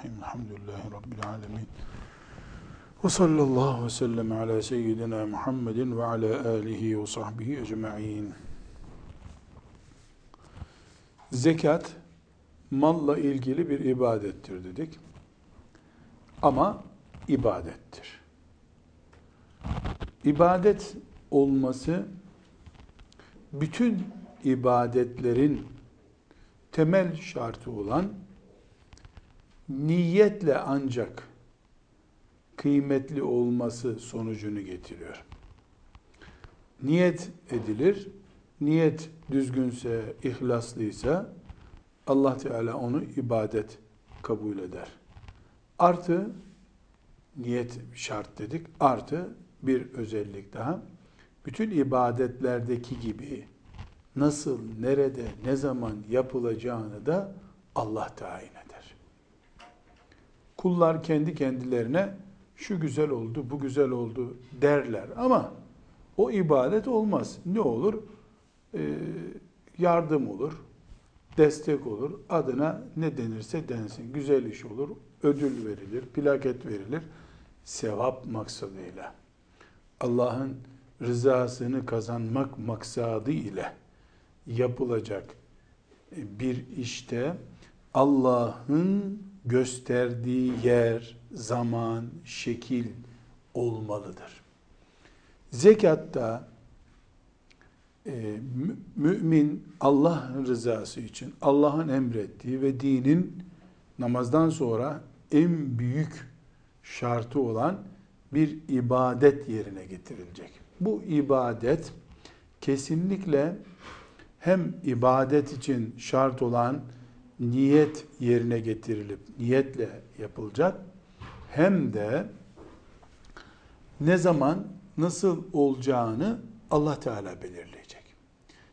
Bismillahirrahmanirrahim. Elhamdülillahi Rabbil alemin. Ve sallallahu ve sellem ala seyyidina Muhammedin ve ala alihi ve sahbihi ecma'in. Zekat, malla ilgili bir ibadettir dedik. Ama ibadettir. İbadet olması, bütün ibadetlerin temel şartı olan niyetle ancak kıymetli olması sonucunu getiriyor. Niyet edilir. Niyet düzgünse, ihlaslıysa Allah Teala onu ibadet kabul eder. Artı niyet şart dedik. Artı bir özellik daha. Bütün ibadetlerdeki gibi nasıl, nerede, ne zaman yapılacağını da Allah tayin. Kullar kendi kendilerine şu güzel oldu, bu güzel oldu derler ama o ibadet olmaz. Ne olur? Ee, yardım olur, destek olur. Adına ne denirse densin. Güzel iş olur, ödül verilir, plaket verilir. Sevap maksadıyla. Allah'ın rızasını kazanmak maksadı ile yapılacak bir işte Allah'ın gösterdiği yer, zaman, şekil olmalıdır. Zekatta e, mümin Allah rızası için Allah'ın emrettiği ve dinin namazdan sonra en büyük şartı olan bir ibadet yerine getirilecek. Bu ibadet kesinlikle hem ibadet için şart olan niyet yerine getirilip niyetle yapılacak hem de ne zaman nasıl olacağını Allah Teala belirleyecek.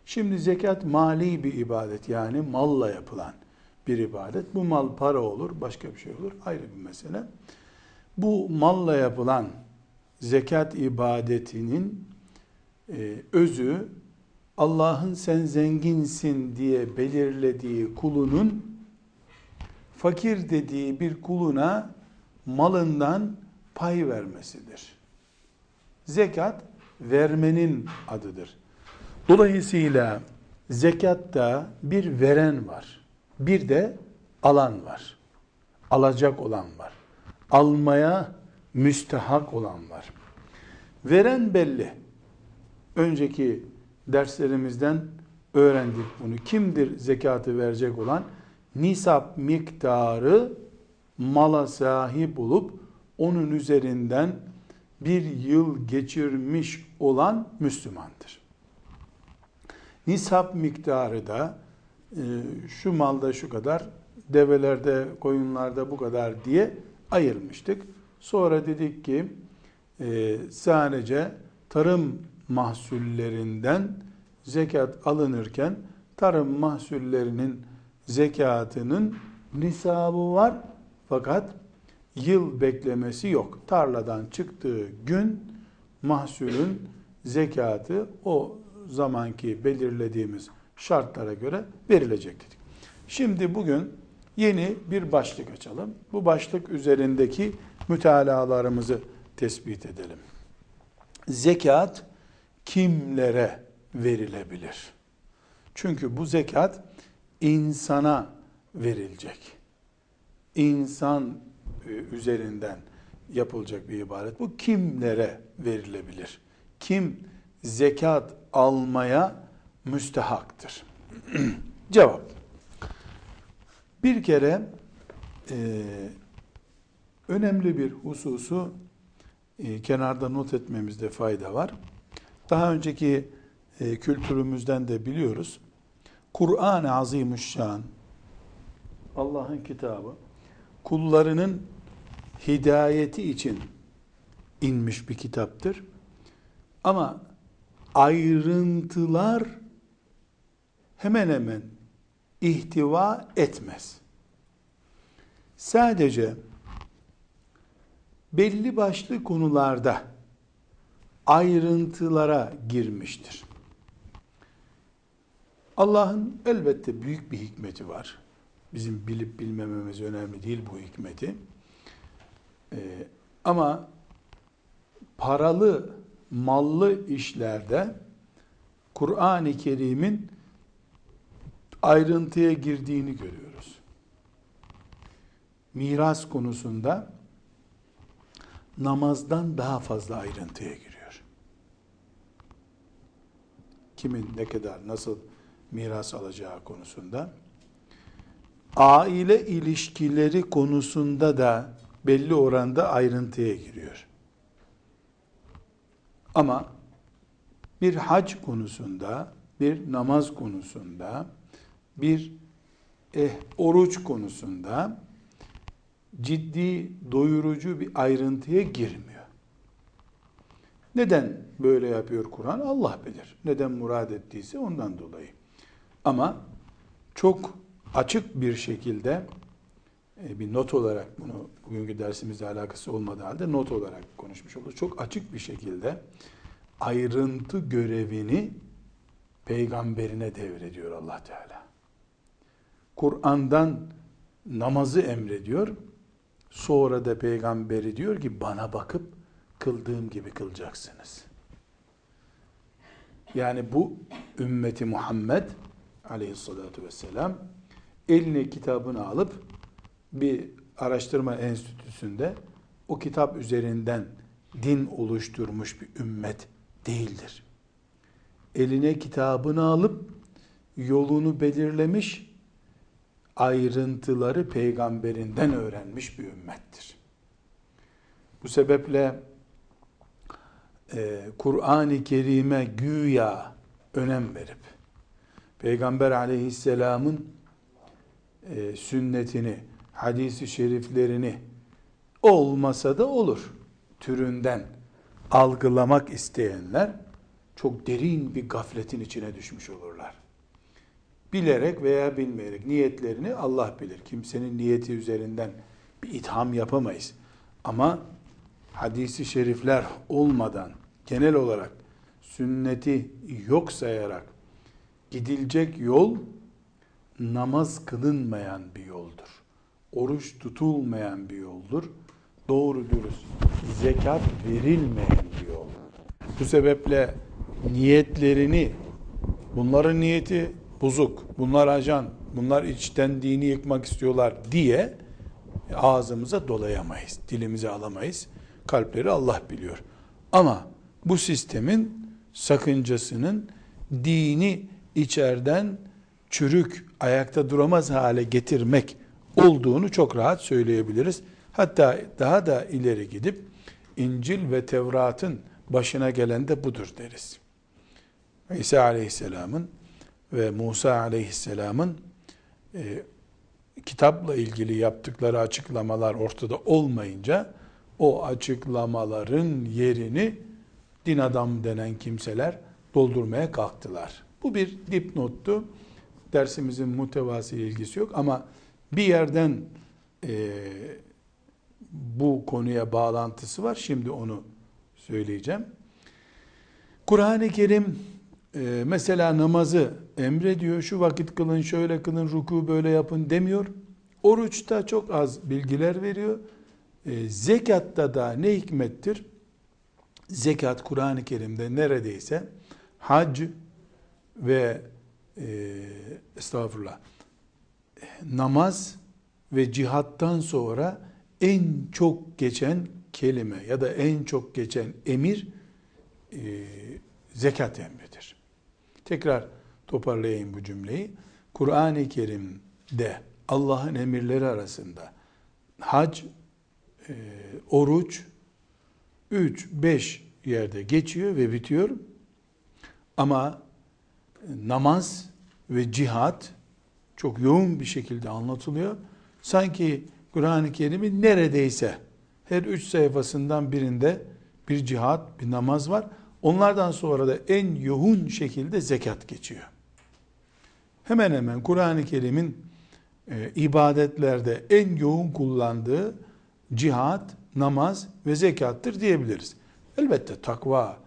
Şimdi zekat mali bir ibadet yani malla yapılan bir ibadet. Bu mal para olur, başka bir şey olur. Ayrı bir mesele. Bu malla yapılan zekat ibadetinin e, özü Allah'ın sen zenginsin diye belirlediği kulunun fakir dediği bir kuluna malından pay vermesidir. Zekat vermenin adıdır. Dolayısıyla zekatta bir veren var. Bir de alan var. Alacak olan var. Almaya müstehak olan var. Veren belli. Önceki derslerimizden öğrendik bunu. Kimdir zekatı verecek olan? Nisap miktarı mala sahip olup onun üzerinden bir yıl geçirmiş olan Müslümandır. Nisap miktarı da e, şu malda şu kadar, develerde, koyunlarda bu kadar diye ayırmıştık. Sonra dedik ki e, sadece tarım mahsullerinden zekat alınırken tarım mahsullerinin zekatının nisabı var fakat yıl beklemesi yok. Tarladan çıktığı gün mahsulün zekatı o zamanki belirlediğimiz şartlara göre verilecek dedik. Şimdi bugün yeni bir başlık açalım. Bu başlık üzerindeki mütalalarımızı tespit edelim. Zekat kimlere verilebilir? Çünkü bu zekat insana verilecek. İnsan e, üzerinden yapılacak bir ibadet. Bu kimlere verilebilir? Kim zekat almaya müstehaktır? Cevap. Bir kere e, önemli bir hususu e, kenarda not etmemizde fayda var. Daha önceki e, kültürümüzden de biliyoruz. Kur'an-ı Azimüşşan Allah'ın kitabı kullarının hidayeti için inmiş bir kitaptır. Ama ayrıntılar hemen hemen ihtiva etmez. Sadece belli başlı konularda ayrıntılara girmiştir. Allah'ın elbette büyük bir hikmeti var. Bizim bilip bilmememiz önemli değil bu hikmeti. Ee, ama paralı, mallı işlerde Kur'an-ı Kerim'in ayrıntıya girdiğini görüyoruz. Miras konusunda namazdan daha fazla ayrıntıya giriyor. Kimin ne kadar nasıl miras alacağı konusunda aile ilişkileri konusunda da belli oranda ayrıntıya giriyor. Ama bir hac konusunda, bir namaz konusunda, bir eh, oruç konusunda ciddi, doyurucu bir ayrıntıya girmiyor. Neden böyle yapıyor Kur'an? Allah bilir. Neden murad ettiyse ondan dolayı. Ama çok açık bir şekilde e, bir not olarak bunu bugünkü dersimizle alakası olmadığı halde not olarak konuşmuş oluruz. Çok açık bir şekilde ayrıntı görevini peygamberine devrediyor Allah Teala. Kur'an'dan namazı emrediyor. Sonra da peygamberi diyor ki bana bakıp kıldığım gibi kılacaksınız. Yani bu ümmeti Muhammed aleyhissalatu vesselam eline kitabını alıp bir araştırma enstitüsünde o kitap üzerinden din oluşturmuş bir ümmet değildir. Eline kitabını alıp yolunu belirlemiş, ayrıntıları peygamberinden öğrenmiş bir ümmettir. Bu sebeple e, Kur'an-ı Kerim'e güya önem verip Peygamber aleyhisselamın e, sünnetini, hadisi şeriflerini olmasa da olur türünden algılamak isteyenler çok derin bir gafletin içine düşmüş olurlar. Bilerek veya bilmeyerek niyetlerini Allah bilir. Kimsenin niyeti üzerinden bir itham yapamayız. Ama hadisi şerifler olmadan genel olarak sünneti yok sayarak gidilecek yol namaz kılınmayan bir yoldur. Oruç tutulmayan bir yoldur. Doğru dürüst zekat verilmeyen bir yol. Bu sebeple niyetlerini bunların niyeti bozuk, bunlar ajan, bunlar içten dini yıkmak istiyorlar diye ağzımıza dolayamayız, dilimize alamayız. Kalpleri Allah biliyor. Ama bu sistemin sakıncasının dini içeriden çürük, ayakta duramaz hale getirmek olduğunu çok rahat söyleyebiliriz. Hatta daha da ileri gidip İncil ve Tevrat'ın başına gelen de budur deriz. İsa Aleyhisselam'ın ve Musa Aleyhisselam'ın e, kitapla ilgili yaptıkları açıklamalar ortada olmayınca o açıklamaların yerini din adam denen kimseler doldurmaya kalktılar. Bu bir dipnottu. Dersimizin mutevası ilgisi yok ama bir yerden e, bu konuya bağlantısı var. Şimdi onu söyleyeceğim. Kur'an-ı Kerim e, mesela namazı emrediyor. Şu vakit kılın, şöyle kılın, ruku böyle yapın demiyor. Oruçta çok az bilgiler veriyor. E, zekatta da ne hikmettir? Zekat Kur'an-ı Kerim'de neredeyse hac ve e, estağfurullah namaz ve cihattan sonra en çok geçen kelime ya da en çok geçen emir e, zekat emridir. Tekrar toparlayayım bu cümleyi. Kur'an-ı Kerim'de Allah'ın emirleri arasında hac, e, oruç, 3, 5 yerde geçiyor ve bitiyor. Ama namaz ve cihat çok yoğun bir şekilde anlatılıyor. Sanki Kur'an-ı Kerim'in neredeyse her üç sayfasından birinde bir cihat, bir namaz var. Onlardan sonra da en yoğun şekilde zekat geçiyor. Hemen hemen Kur'an-ı Kerim'in e, ibadetlerde en yoğun kullandığı cihat, namaz ve zekattır diyebiliriz. Elbette takva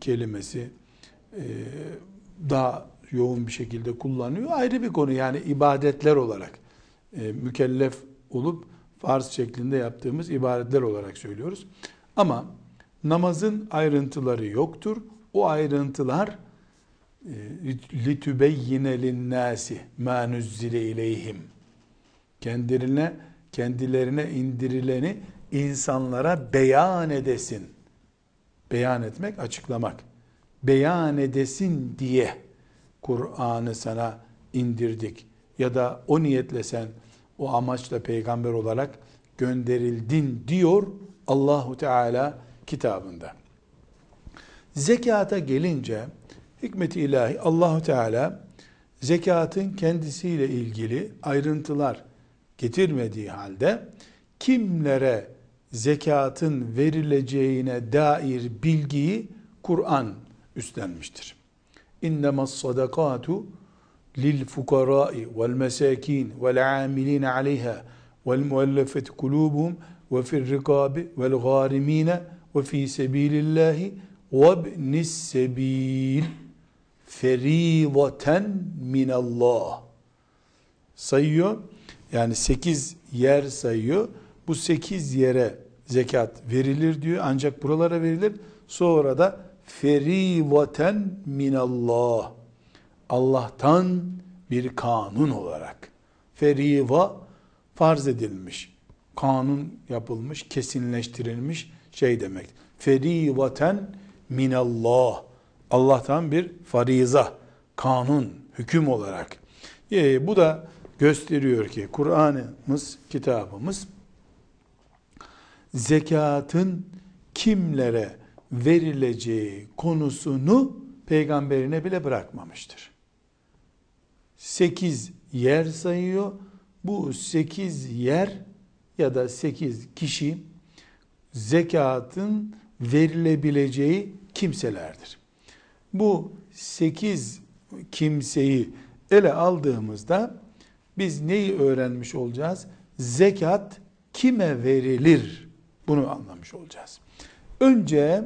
kelimesi e, daha yoğun bir şekilde kullanıyor. Ayrı bir konu yani ibadetler olarak e, mükellef olup farz şeklinde yaptığımız ibadetler olarak söylüyoruz. Ama namazın ayrıntıları yoktur. O ayrıntılar litübeyyine linnâsi mâ nuzzile ileyhim kendilerine kendilerine indirileni insanlara beyan edesin. Beyan etmek, açıklamak. Beyan edesin diye Kur'an'ı sana indirdik. Ya da o niyetle sen o amaçla peygamber olarak gönderildin diyor Allahu Teala kitabında. Zekata gelince hikmeti ilahi Allahu Teala zekatın kendisiyle ilgili ayrıntılar getirmediği halde kimlere zekatın verileceğine dair bilgiyi Kur'an üstlenmiştir. İnnemas sadakatu lil fukarai vel mesakin vel amilin aleyha vel muallafet kulubuhum ve fir rikabi vel garimine ve fi sebilillahi ve ibnis sebil feridaten minallah sayıyor. Yani sekiz yer sayıyor. Bu sekiz yere zekat verilir diyor. Ancak buralara verilir. Sonra da ferivaten minallah. Allah'tan bir kanun olarak. Feriva farz edilmiş. Kanun yapılmış, kesinleştirilmiş şey demek. Ferivaten minallah. Allah'tan bir fariza, kanun, hüküm olarak. E, bu da gösteriyor ki Kur'an'ımız, kitabımız zekatın kimlere verileceği konusunu peygamberine bile bırakmamıştır. Sekiz yer sayıyor. Bu sekiz yer ya da sekiz kişi zekatın verilebileceği kimselerdir. Bu sekiz kimseyi ele aldığımızda biz neyi öğrenmiş olacağız? Zekat kime verilir? Bunu anlamış olacağız. Önce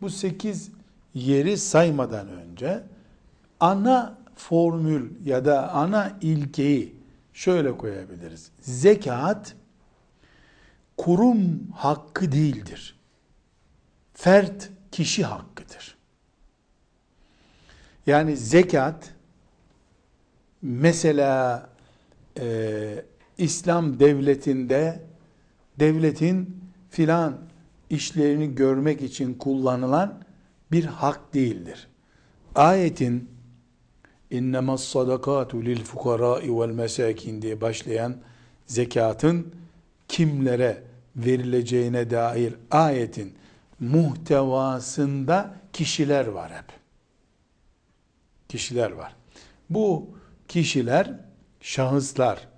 bu sekiz yeri saymadan önce ana formül ya da ana ilkeyi şöyle koyabiliriz. Zekat kurum hakkı değildir. Fert kişi hakkıdır. Yani zekat mesela e, İslam devletinde devletin filan işlerini görmek için kullanılan bir hak değildir. Ayetin lil fukarai vel mesakin diye başlayan zekatın kimlere verileceğine dair ayetin muhtevasında kişiler var hep. Kişiler var. Bu kişiler şahıslar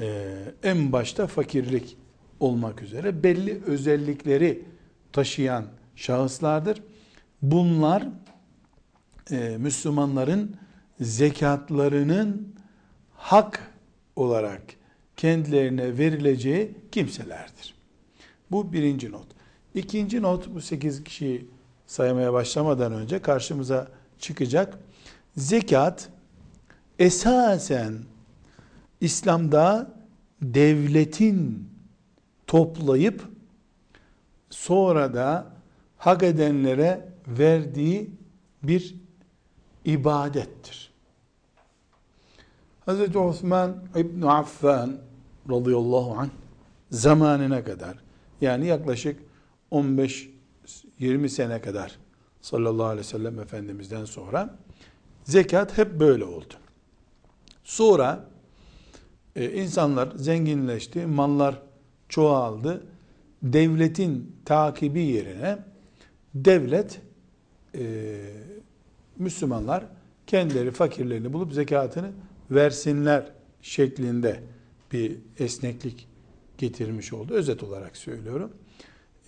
e, en başta fakirlik olmak üzere belli özellikleri taşıyan şahıslardır. Bunlar e, Müslümanların zekatlarının hak olarak kendilerine verileceği kimselerdir. Bu birinci not. İkinci not bu sekiz kişiyi saymaya başlamadan önce karşımıza çıkacak. Zekat esasen İslam'da devletin toplayıp sonra da hak edenlere verdiği bir ibadettir. Hz. Osman İbn Affan radıyallahu anh zamanına kadar yani yaklaşık 15-20 sene kadar sallallahu aleyhi ve sellem Efendimiz'den sonra zekat hep böyle oldu. Sonra e, insanlar zenginleşti, mallar çoğaldı. Devletin takibi yerine devlet e, Müslümanlar kendileri fakirlerini bulup zekatını versinler şeklinde bir esneklik getirmiş oldu. Özet olarak söylüyorum.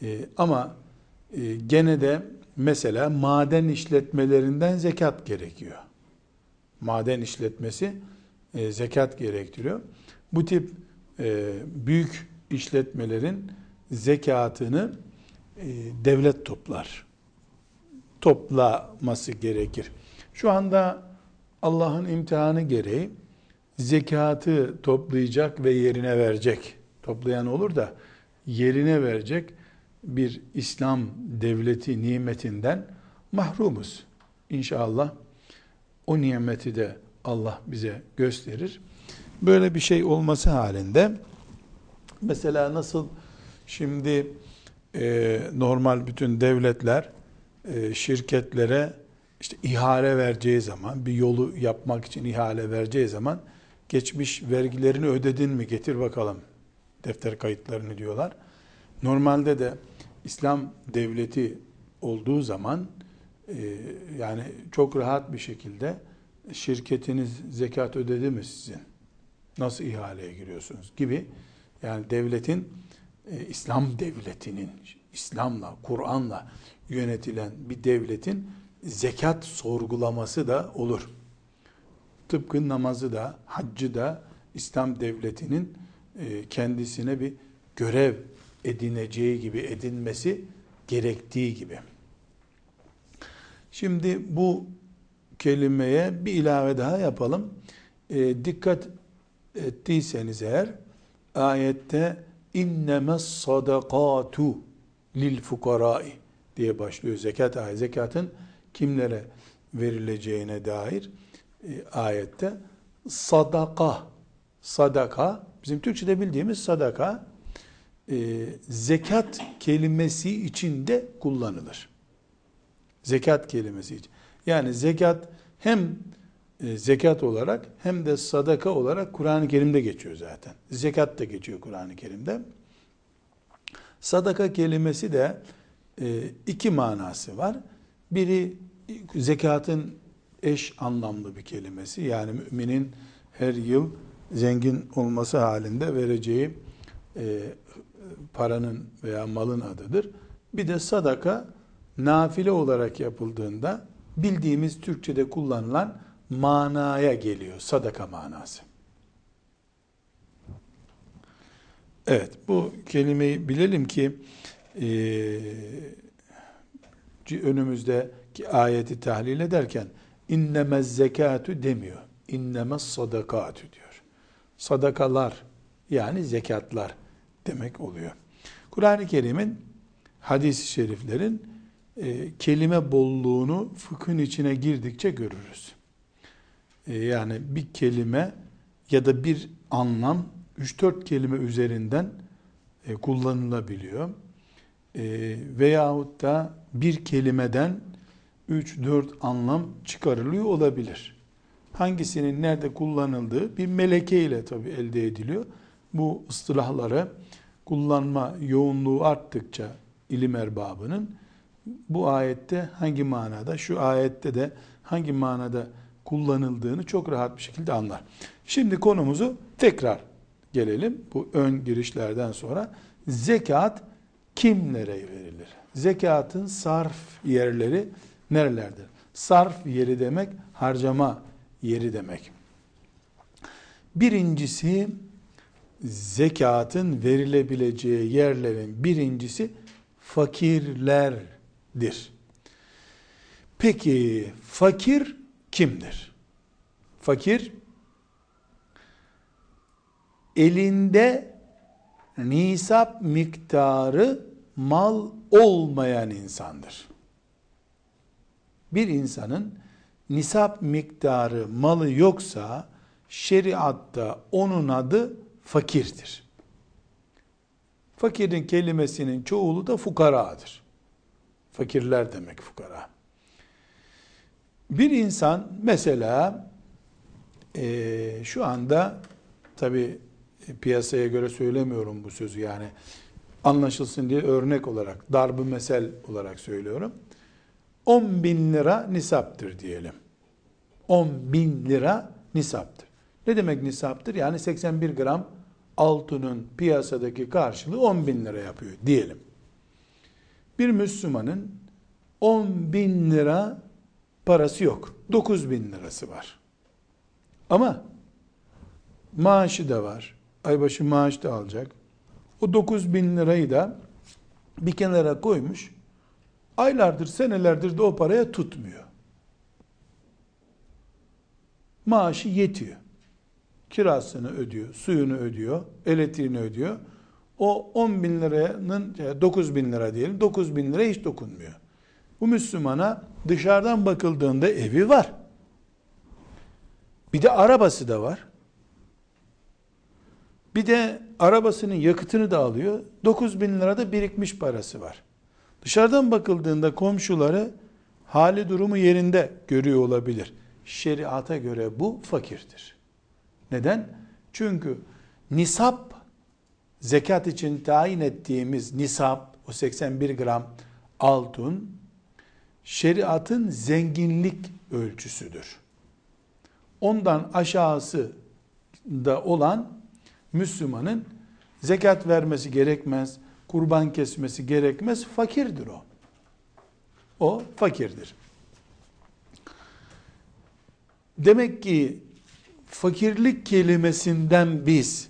E, ama e, gene de mesela maden işletmelerinden zekat gerekiyor. Maden işletmesi e, zekat gerektiriyor. Bu tip e, büyük işletmelerin zekatını e, devlet toplar. Toplaması gerekir. Şu anda Allah'ın imtihanı gereği zekatı toplayacak ve yerine verecek. Toplayan olur da yerine verecek bir İslam devleti nimetinden mahrumuz. İnşallah o nimeti de Allah bize gösterir. Böyle bir şey olması halinde mesela nasıl şimdi e, normal bütün devletler e, şirketlere işte ihale vereceği zaman bir yolu yapmak için ihale vereceği zaman geçmiş vergilerini ödedin mi getir bakalım defter kayıtlarını diyorlar. Normalde de İslam devleti olduğu zaman e, yani çok rahat bir şekilde şirketiniz zekat ödedi mi sizin? Nasıl ihaleye giriyorsunuz gibi yani devletin e, İslam devletinin İslam'la, Kur'an'la yönetilen bir devletin zekat sorgulaması da olur. Tıpkı namazı da, haccı da İslam devletinin e, kendisine bir görev edineceği gibi edinmesi gerektiği gibi. Şimdi bu kelimeye bir ilave daha yapalım. E, dikkat ettiyseniz eğer ayette innemes sadakatu lil fukarai diye başlıyor zekat ayet. Zekatın kimlere verileceğine dair e, ayette sadaka sadaka bizim Türkçe'de bildiğimiz sadaka e, zekat kelimesi içinde kullanılır. Zekat kelimesi için. Yani zekat hem zekat olarak hem de sadaka olarak Kur'an-ı Kerim'de geçiyor zaten. Zekat da geçiyor Kur'an-ı Kerim'de. Sadaka kelimesi de e, iki manası var. Biri zekatın eş anlamlı bir kelimesi. Yani müminin her yıl zengin olması halinde vereceği e, paranın veya malın adıdır. Bir de sadaka nafile olarak yapıldığında bildiğimiz Türkçe'de kullanılan manaya geliyor. Sadaka manası. Evet bu kelimeyi bilelim ki e, önümüzdeki ayeti tahlil ederken innemez zekatü demiyor. İnnemez sadakatü diyor. Sadakalar yani zekatlar demek oluyor. Kur'an-ı Kerim'in hadis-i şeriflerin e, kelime bolluğunu fıkhın içine girdikçe görürüz. E, yani bir kelime ya da bir anlam 3-4 kelime üzerinden e, kullanılabiliyor. E, veyahut da bir kelimeden 3-4 anlam çıkarılıyor olabilir. Hangisinin nerede kullanıldığı bir meleke ile tabi elde ediliyor. Bu ıstılahları kullanma yoğunluğu arttıkça ilim erbabının bu ayette hangi manada, şu ayette de hangi manada kullanıldığını çok rahat bir şekilde anlar. Şimdi konumuzu tekrar gelelim. Bu ön girişlerden sonra zekat kimlere verilir? Zekatın sarf yerleri nerelerdir? Sarf yeri demek harcama yeri demek. Birincisi zekatın verilebileceği yerlerin birincisi fakirlerdir. Peki fakir kimdir? Fakir elinde nisap miktarı mal olmayan insandır. Bir insanın nisap miktarı malı yoksa şeriatta onun adı fakirdir. Fakirin kelimesinin çoğulu da fukaradır. Fakirler demek fukara. Bir insan mesela e, şu anda tabi piyasaya göre söylemiyorum bu sözü yani anlaşılsın diye örnek olarak darbı mesel olarak söylüyorum. 10 bin lira nisaptır diyelim. 10 bin lira nisaptır. Ne demek nisaptır? Yani 81 gram altının piyasadaki karşılığı 10 bin lira yapıyor diyelim. Bir Müslümanın 10 bin lira parası yok. 9 bin lirası var. Ama maaşı da var. Aybaşı maaş da alacak. O 9 bin lirayı da bir kenara koymuş. Aylardır, senelerdir de o paraya tutmuyor. Maaşı yetiyor. kirasını ödüyor, suyunu ödüyor, elektriğini ödüyor. O 10 bin liranın 9 bin lira diyelim 9 bin lira hiç dokunmuyor. Bu Müslümana dışarıdan bakıldığında evi var. Bir de arabası da var. Bir de arabasının yakıtını da alıyor. 9 bin lirada birikmiş parası var. Dışarıdan bakıldığında komşuları hali durumu yerinde görüyor olabilir. Şeriata göre bu fakirdir. Neden? Çünkü nisap zekat için tayin ettiğimiz nisap o 81 gram altın şeriatın zenginlik ölçüsüdür. Ondan aşağısı da olan Müslümanın zekat vermesi gerekmez, kurban kesmesi gerekmez, fakirdir o. O fakirdir. Demek ki fakirlik kelimesinden biz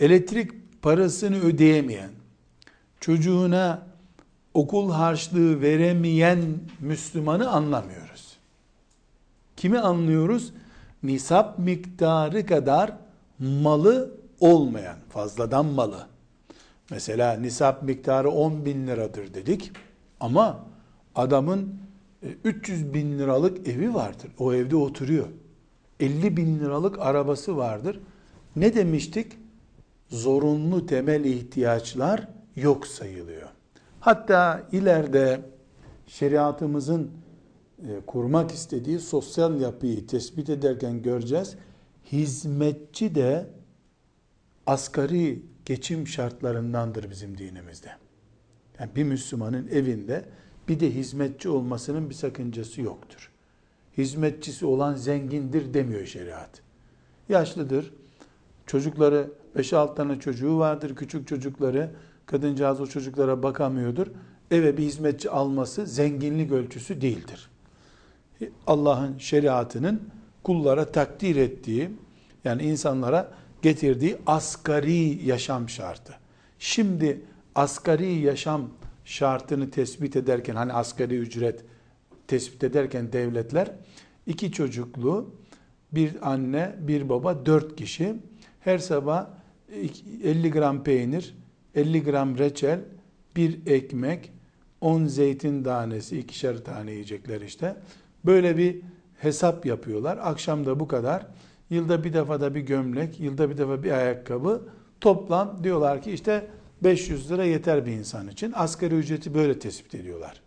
elektrik parasını ödeyemeyen, çocuğuna okul harçlığı veremeyen Müslümanı anlamıyoruz. Kimi anlıyoruz? Nisap miktarı kadar malı olmayan, fazladan malı. Mesela nisap miktarı 10 bin liradır dedik ama adamın 300 e, bin liralık evi vardır. O evde oturuyor. 50 bin liralık arabası vardır. Ne demiştik? Zorunlu temel ihtiyaçlar yok sayılıyor. Hatta ileride şeriatımızın e, kurmak istediği sosyal yapıyı tespit ederken göreceğiz. Hizmetçi de asgari geçim şartlarındandır bizim dinimizde. Yani bir Müslümanın evinde bir de hizmetçi olmasının bir sakıncası yoktur. Hizmetçisi olan zengindir demiyor şeriat. Yaşlıdır, çocukları 5-6 tane çocuğu vardır, küçük çocukları, kadıncağız o çocuklara bakamıyordur. Eve bir hizmetçi alması zenginlik ölçüsü değildir. Allah'ın şeriatının kullara takdir ettiği, yani insanlara getirdiği asgari yaşam şartı. Şimdi asgari yaşam şartını tespit ederken hani asgari ücret tespit ederken devletler iki çocuklu bir anne bir baba dört kişi her sabah 50 gram peynir 50 gram reçel bir ekmek 10 zeytin tanesi ikişer tane yiyecekler işte böyle bir hesap yapıyorlar akşam da bu kadar yılda bir defa da bir gömlek yılda bir defa bir ayakkabı toplam diyorlar ki işte 500 lira yeter bir insan için. Asgari ücreti böyle tespit ediyorlar.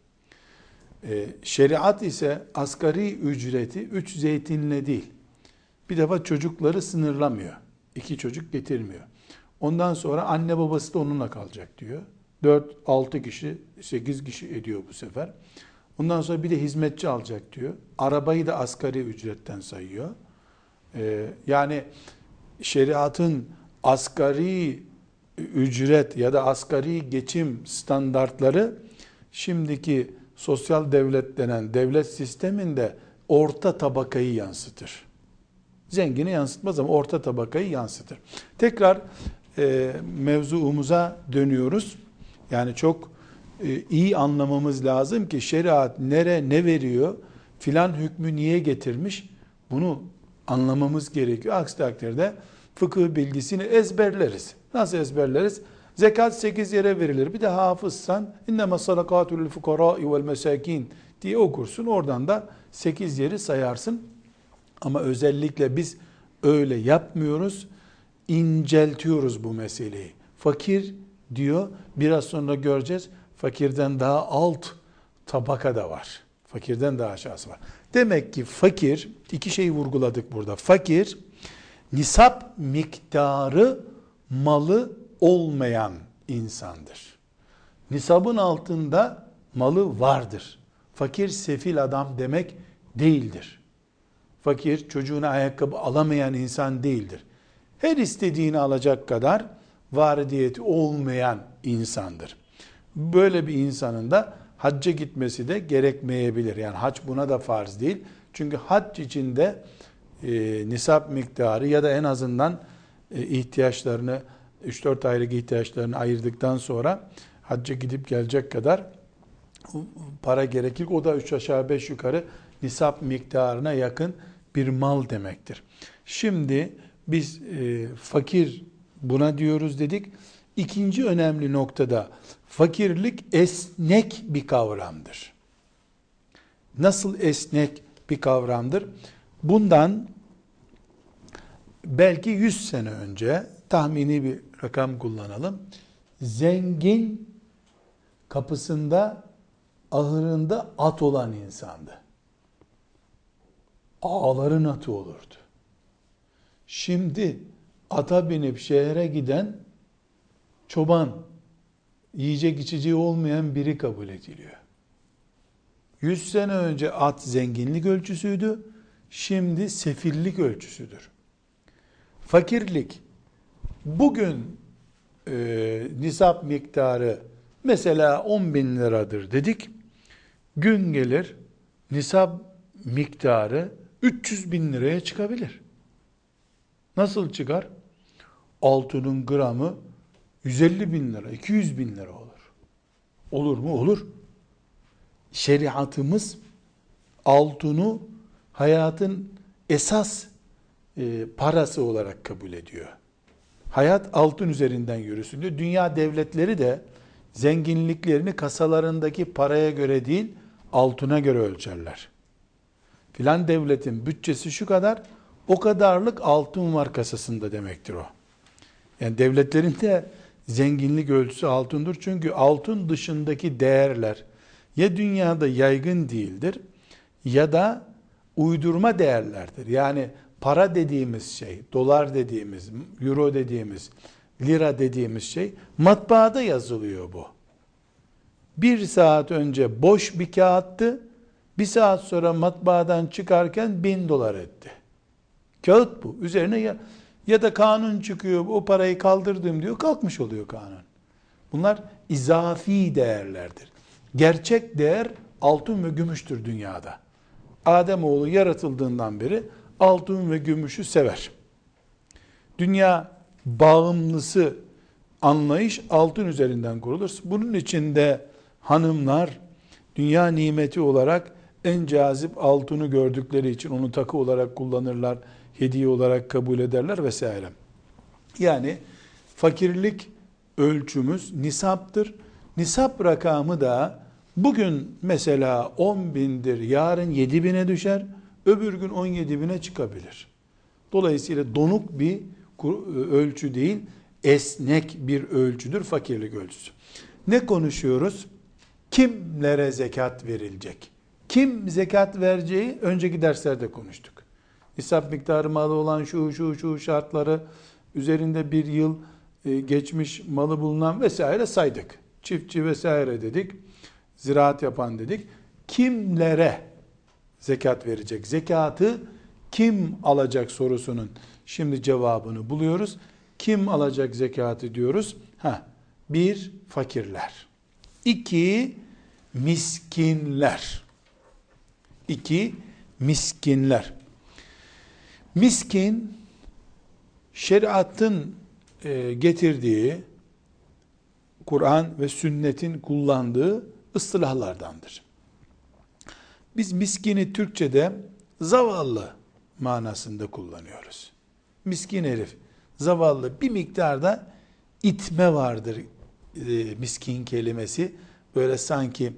Ee, şeriat ise asgari ücreti 3 zeytinle değil. Bir defa çocukları sınırlamıyor. İki çocuk getirmiyor. Ondan sonra anne babası da onunla kalacak diyor. 4, 6 kişi, 8 kişi ediyor bu sefer. Ondan sonra bir de hizmetçi alacak diyor. Arabayı da asgari ücretten sayıyor. Ee, yani şeriatın asgari ücret ya da asgari geçim standartları şimdiki sosyal devlet denen devlet sisteminde orta tabakayı yansıtır. Zengini yansıtmaz ama orta tabakayı yansıtır. Tekrar e, mevzuumuza dönüyoruz. Yani çok e, iyi anlamamız lazım ki şeriat nere ne veriyor, filan hükmü niye getirmiş bunu anlamamız gerekiyor. Aksi takdirde fıkıh bilgisini ezberleriz. Nasıl ezberleriz? Zekat 8 yere verilir. Bir de hafızsan innema sadakatul fukarai vel mesakin diye okursun. Oradan da 8 yeri sayarsın. Ama özellikle biz öyle yapmıyoruz. İnceltiyoruz bu meseleyi. Fakir diyor. Biraz sonra göreceğiz. Fakirden daha alt tabaka da var. Fakirden daha aşağısı var. Demek ki fakir, iki şeyi vurguladık burada. Fakir, nisap miktarı malı olmayan insandır. Nisabın altında malı vardır. Fakir sefil adam demek değildir. Fakir çocuğuna ayakkabı alamayan insan değildir. Her istediğini alacak kadar varidiyeti olmayan insandır. Böyle bir insanın da hacca gitmesi de gerekmeyebilir. Yani hac buna da farz değil. Çünkü hac içinde e, nisap miktarı ya da en azından e, ihtiyaçlarını 3-4 aylık ihtiyaçlarını ayırdıktan sonra hacca gidip gelecek kadar para gerekir. O da 3 aşağı 5 yukarı nisap miktarına yakın bir mal demektir. Şimdi biz e, fakir buna diyoruz dedik. İkinci önemli noktada fakirlik esnek bir kavramdır. Nasıl esnek bir kavramdır? Bundan belki 100 sene önce tahmini bir rakam kullanalım. Zengin kapısında ahırında at olan insandı. Ağların atı olurdu. Şimdi ata binip şehre giden çoban, yiyecek içeceği olmayan biri kabul ediliyor. 100 sene önce at zenginlik ölçüsüydü, şimdi sefillik ölçüsüdür. Fakirlik, bugün e, nisap miktarı mesela 10 bin liradır dedik, gün gelir nisap miktarı 300 bin liraya çıkabilir. Nasıl çıkar? Altının gramı 150 bin lira, 200 bin lira olur. Olur mu? Olur. Şeriatımız altını hayatın esas e, parası olarak kabul ediyor. Hayat altın üzerinden yürüsün diyor. Dünya devletleri de zenginliklerini kasalarındaki paraya göre değil, altına göre ölçerler. Filan devletin bütçesi şu kadar, o kadarlık altın var kasasında demektir o. Yani devletlerin de zenginlik ölçüsü altındır. Çünkü altın dışındaki değerler ya dünyada yaygın değildir ya da uydurma değerlerdir. Yani para dediğimiz şey, dolar dediğimiz, euro dediğimiz, lira dediğimiz şey matbaada yazılıyor bu. Bir saat önce boş bir kağıttı, bir saat sonra matbaadan çıkarken bin dolar etti. Kağıt bu. Üzerine ya, ya da kanun çıkıyor, o parayı kaldırdım diyor, kalkmış oluyor kanun. Bunlar izafi değerlerdir. Gerçek değer altın ve gümüştür dünyada. Ademoğlu yaratıldığından beri altın ve gümüşü sever. Dünya bağımlısı anlayış altın üzerinden kurulur. Bunun içinde hanımlar dünya nimeti olarak en cazip altını gördükleri için onu takı olarak kullanırlar, hediye olarak kabul ederler vesaire. Yani fakirlik ölçümüz nisaptır. Nisap rakamı da bugün mesela 10 bindir, yarın 7 bine düşer, öbür gün 17 bine çıkabilir. Dolayısıyla donuk bir ölçü değil, esnek bir ölçüdür fakirlik ölçüsü. Ne konuşuyoruz? Kimlere zekat verilecek? Kim zekat vereceği önceki derslerde konuştuk. Nisap miktarı malı olan şu şu şu şartları üzerinde bir yıl e, geçmiş malı bulunan vesaire saydık. Çiftçi vesaire dedik. Ziraat yapan dedik. Kimlere zekat verecek? Zekatı kim alacak sorusunun şimdi cevabını buluyoruz. Kim alacak zekatı diyoruz? Ha, bir fakirler. İki miskinler. İki miskinler. Miskin şeriatın e, getirdiği Kur'an ve sünnetin kullandığı ıstılahlardandır. Biz miskini Türkçe'de zavallı manasında kullanıyoruz. Miskin herif, zavallı bir miktarda itme vardır e, miskin kelimesi. Böyle sanki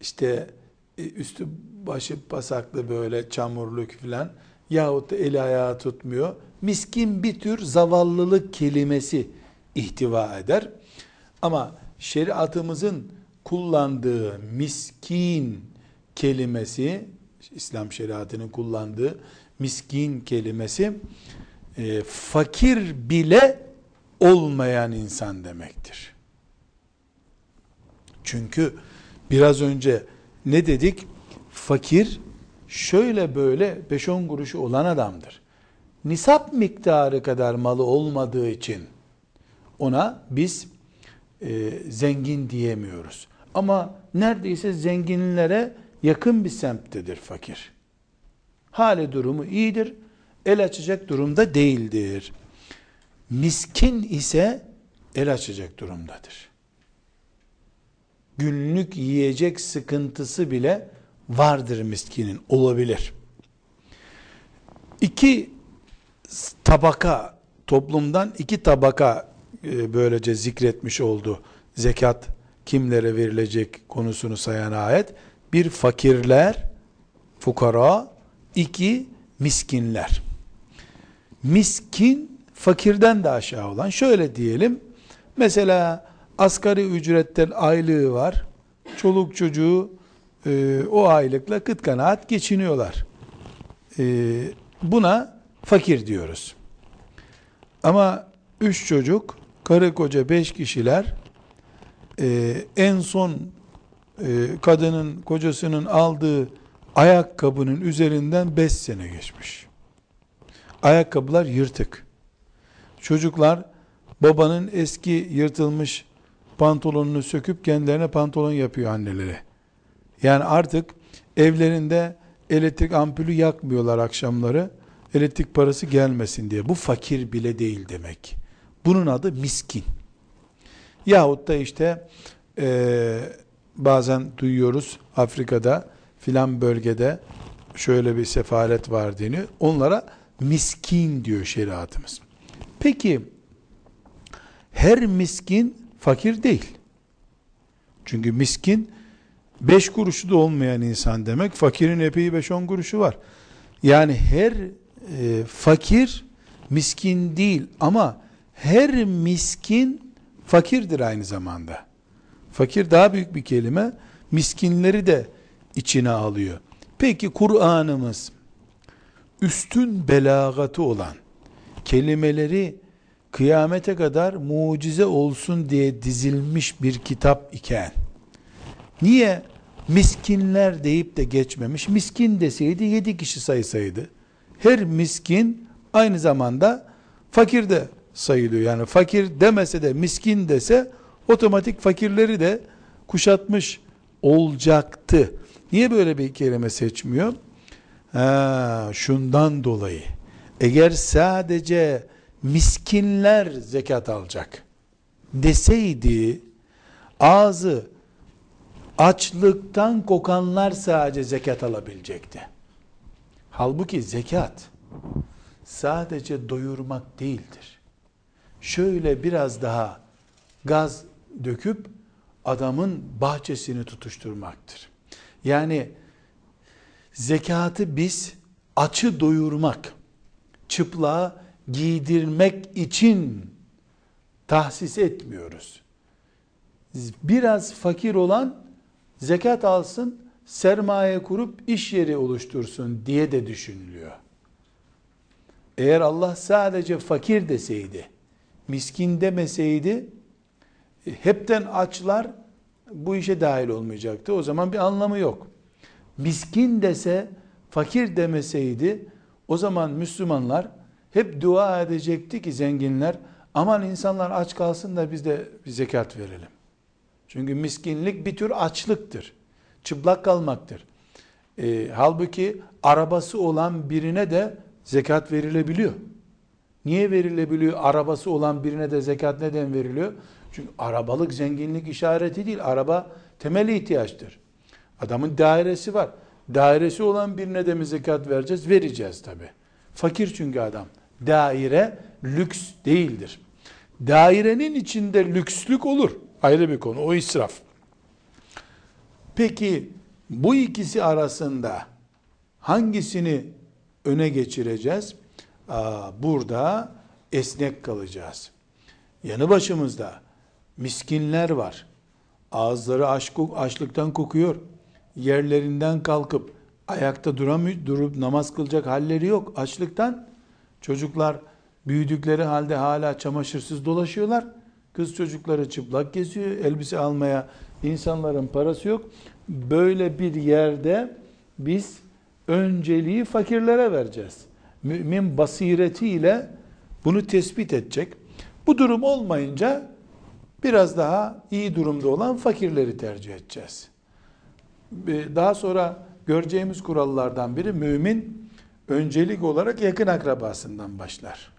işte e, üstü başı pasaklı böyle çamurluk filan yahut da eli ayağı tutmuyor. Miskin bir tür zavallılık kelimesi ihtiva eder. Ama şeriatımızın kullandığı miskin kelimesi, İslam şeriatının kullandığı miskin kelimesi e, fakir bile olmayan insan demektir. Çünkü biraz önce ne dedik? Fakir şöyle böyle 5-10 kuruşu olan adamdır. Nisap miktarı kadar malı olmadığı için ona biz e, zengin diyemiyoruz. Ama neredeyse zenginlere yakın bir semttedir fakir. Hali durumu iyidir, el açacak durumda değildir. Miskin ise el açacak durumdadır. Günlük yiyecek sıkıntısı bile vardır miskinin, olabilir. İki tabaka toplumdan iki tabaka e, böylece zikretmiş oldu. Zekat kimlere verilecek konusunu sayan ayet. Bir fakirler, fukara, iki miskinler. Miskin fakirden de aşağı olan şöyle diyelim. Mesela asgari ücretten aylığı var. Çoluk çocuğu e, o aylıkla kıt kanaat geçiniyorlar. E, buna fakir diyoruz. Ama üç çocuk, karı koca beş kişiler e, en son e, kadının kocasının aldığı ayakkabının üzerinden beş sene geçmiş. Ayakkabılar yırtık. Çocuklar babanın eski yırtılmış pantolonunu söküp kendilerine pantolon yapıyor anneleri. Yani artık evlerinde elektrik ampulü yakmıyorlar akşamları. Elektrik parası gelmesin diye. Bu fakir bile değil demek. Bunun adı miskin. Yahut da işte e, bazen duyuyoruz Afrika'da filan bölgede şöyle bir sefalet var deniyor. Onlara miskin diyor şeriatımız. Peki her miskin fakir değil. Çünkü miskin beş kuruşu da olmayan insan demek. Fakirin epey beş on kuruşu var. Yani her e, fakir miskin değil ama her miskin fakirdir aynı zamanda. Fakir daha büyük bir kelime. Miskinleri de içine alıyor. Peki Kur'an'ımız üstün belagatı olan kelimeleri kıyamete kadar mucize olsun diye dizilmiş bir kitap iken niye miskinler deyip de geçmemiş? Miskin deseydi yedi kişi sayısaydı. Her miskin aynı zamanda fakir de sayılıyor. Yani fakir demese de miskin dese otomatik fakirleri de kuşatmış olacaktı. Niye böyle bir kelime seçmiyor? Ha, şundan dolayı. Eğer sadece miskinler zekat alacak deseydi ağzı açlıktan kokanlar sadece zekat alabilecekti. Halbuki zekat sadece doyurmak değildir. Şöyle biraz daha gaz döküp adamın bahçesini tutuşturmaktır. Yani zekatı biz açı doyurmak, çıplığa giydirmek için tahsis etmiyoruz. Biraz fakir olan zekat alsın, sermaye kurup iş yeri oluştursun diye de düşünülüyor. Eğer Allah sadece fakir deseydi, miskin demeseydi, hepten açlar bu işe dahil olmayacaktı. O zaman bir anlamı yok. Miskin dese, fakir demeseydi, o zaman Müslümanlar hep dua edecekti ki zenginler, aman insanlar aç kalsın da biz de zekat verelim. Çünkü miskinlik bir tür açlıktır. Çıplak kalmaktır. E, halbuki arabası olan birine de zekat verilebiliyor. Niye verilebiliyor? Arabası olan birine de zekat neden veriliyor? Çünkü arabalık zenginlik işareti değil. Araba temel ihtiyaçtır. Adamın dairesi var. Dairesi olan birine de mi zekat vereceğiz? Vereceğiz tabi. Fakir çünkü adam. Daire lüks değildir. Dairenin içinde lükslük olur. Ayrı bir konu. O israf. Peki bu ikisi arasında hangisini öne geçireceğiz? Aa, burada esnek kalacağız. Yanı başımızda miskinler var. Ağızları aç, açlıktan kokuyor. Yerlerinden kalkıp ayakta duramıyor, durup namaz kılacak halleri yok. Açlıktan çocuklar büyüdükleri halde hala çamaşırsız dolaşıyorlar. Kız çocukları çıplak geziyor. Elbise almaya insanların parası yok. Böyle bir yerde biz önceliği fakirlere vereceğiz. Mümin basiretiyle bunu tespit edecek. Bu durum olmayınca biraz daha iyi durumda olan fakirleri tercih edeceğiz. Daha sonra göreceğimiz kurallardan biri mümin öncelik olarak yakın akrabasından başlar.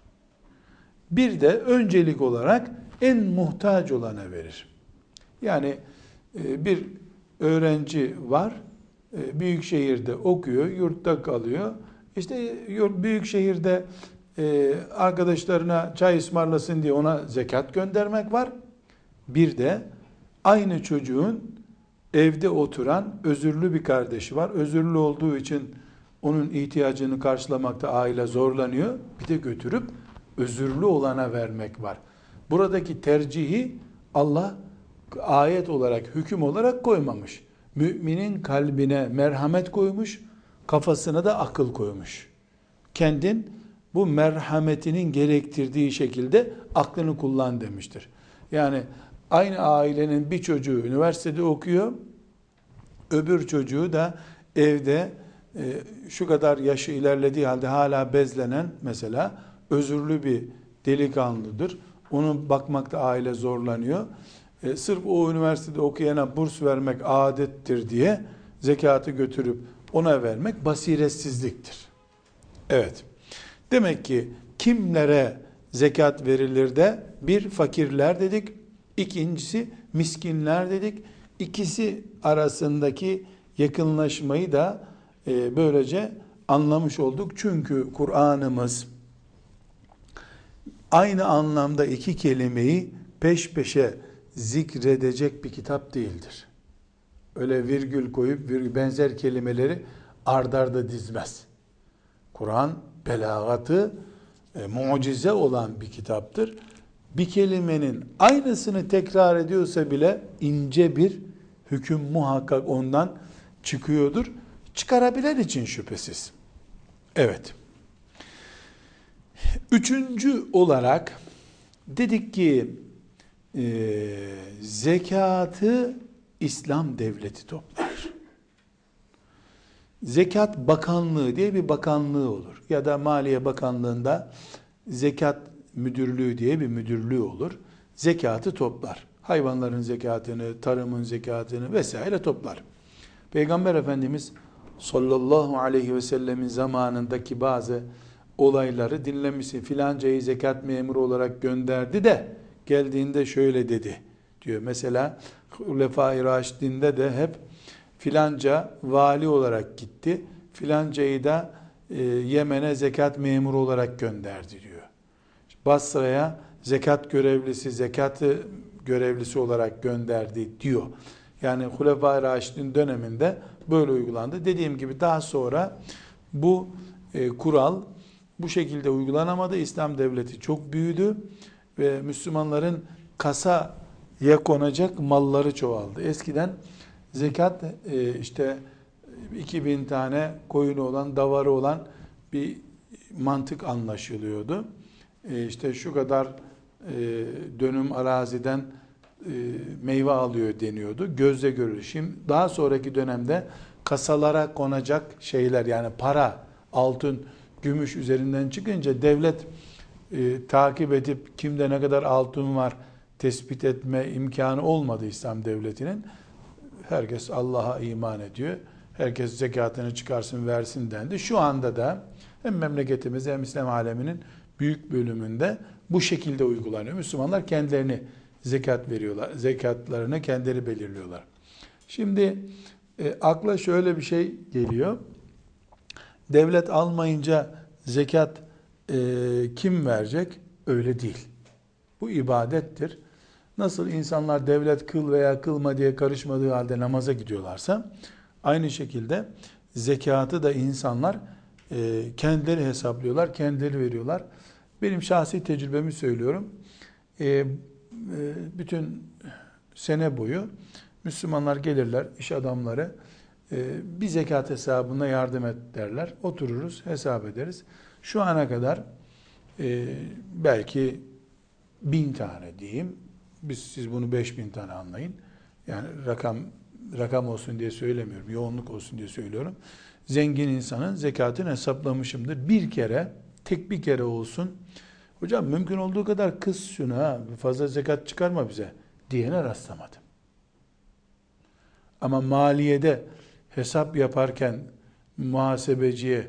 Bir de öncelik olarak en muhtaç olana verir. Yani e, bir öğrenci var, e, büyük şehirde okuyor, yurtta kalıyor. İşte büyük şehirde e, arkadaşlarına çay ısmarlasın diye ona zekat göndermek var. Bir de aynı çocuğun evde oturan özürlü bir kardeşi var. Özürlü olduğu için onun ihtiyacını karşılamakta aile zorlanıyor. Bir de götürüp özürlü olana vermek var. Buradaki tercihi Allah ayet olarak, hüküm olarak koymamış. Müminin kalbine merhamet koymuş, kafasına da akıl koymuş. Kendin bu merhametinin gerektirdiği şekilde aklını kullan demiştir. Yani aynı ailenin bir çocuğu üniversitede okuyor, öbür çocuğu da evde e, şu kadar yaşı ilerlediği halde hala bezlenen mesela özürlü bir delikanlıdır. Onu bakmakta aile zorlanıyor. E, sırf o üniversitede okuyana burs vermek adettir diye zekatı götürüp ona vermek basiretsizliktir. Evet. Demek ki kimlere zekat verilir de bir fakirler dedik, ikincisi miskinler dedik. İkisi arasındaki yakınlaşmayı da e, böylece anlamış olduk. Çünkü Kur'an'ımız aynı anlamda iki kelimeyi peş peşe zikredecek bir kitap değildir. Öyle virgül koyup virgül benzer kelimeleri ardarda dizmez. Kur'an belagatı e, mucize olan bir kitaptır. Bir kelimenin aynısını tekrar ediyorsa bile ince bir hüküm muhakkak ondan çıkıyordur. Çıkarabilen için şüphesiz. Evet. Üçüncü olarak dedik ki e, zekatı İslam devleti toplar. Zekat Bakanlığı diye bir bakanlığı olur. Ya da Maliye Bakanlığı'nda zekat müdürlüğü diye bir müdürlüğü olur. Zekatı toplar. Hayvanların zekatını, tarımın zekatını vesaire toplar. Peygamber Efendimiz sallallahu aleyhi ve sellemin zamanındaki bazı olayları dinlemişsin. Filancayı zekat memuru olarak gönderdi de geldiğinde şöyle dedi diyor. Mesela Hulefai Raşidinde de hep filanca vali olarak gitti. Filancayı da e, Yemen'e zekat memuru olarak gönderdi diyor. Basra'ya zekat görevlisi, zekatı görevlisi olarak gönderdi diyor. Yani Hulefai Raşidin döneminde böyle uygulandı. Dediğim gibi daha sonra bu e, kural bu şekilde uygulanamadı. İslam devleti çok büyüdü ve Müslümanların kasaya konacak malları çoğaldı. Eskiden zekat e, işte 2000 tane koyunu olan, davarı olan bir mantık anlaşılıyordu. E, işte şu kadar e, dönüm araziden meyve alıyor deniyordu. Gözle görülür. Şimdi daha sonraki dönemde kasalara konacak şeyler yani para, altın, gümüş üzerinden çıkınca devlet e, takip edip kimde ne kadar altın var tespit etme imkanı olmadı İslam devletinin. Herkes Allah'a iman ediyor. Herkes zekatını çıkarsın versin dendi. Şu anda da hem memleketimizde hem İslam aleminin büyük bölümünde bu şekilde uygulanıyor. Müslümanlar kendilerini zekat veriyorlar. Zekatlarını kendileri belirliyorlar. Şimdi e, akla şöyle bir şey geliyor. Devlet almayınca zekat e, kim verecek? Öyle değil. Bu ibadettir. Nasıl insanlar devlet kıl veya kılma diye karışmadığı halde namaza gidiyorlarsa aynı şekilde zekatı da insanlar e, kendileri hesaplıyorlar, kendileri veriyorlar. Benim şahsi tecrübemi söylüyorum. E, e, bütün sene boyu Müslümanlar gelirler, iş adamları bir zekat hesabına yardım et derler. Otururuz, hesap ederiz. Şu ana kadar e, belki bin tane diyeyim. Biz siz bunu beş bin tane anlayın. Yani rakam rakam olsun diye söylemiyorum. Yoğunluk olsun diye söylüyorum. Zengin insanın zekatını hesaplamışımdır. Bir kere, tek bir kere olsun. Hocam mümkün olduğu kadar kız şunu fazla zekat çıkarma bize diyene rastlamadım. Ama maliyede hesap yaparken muhasebeciye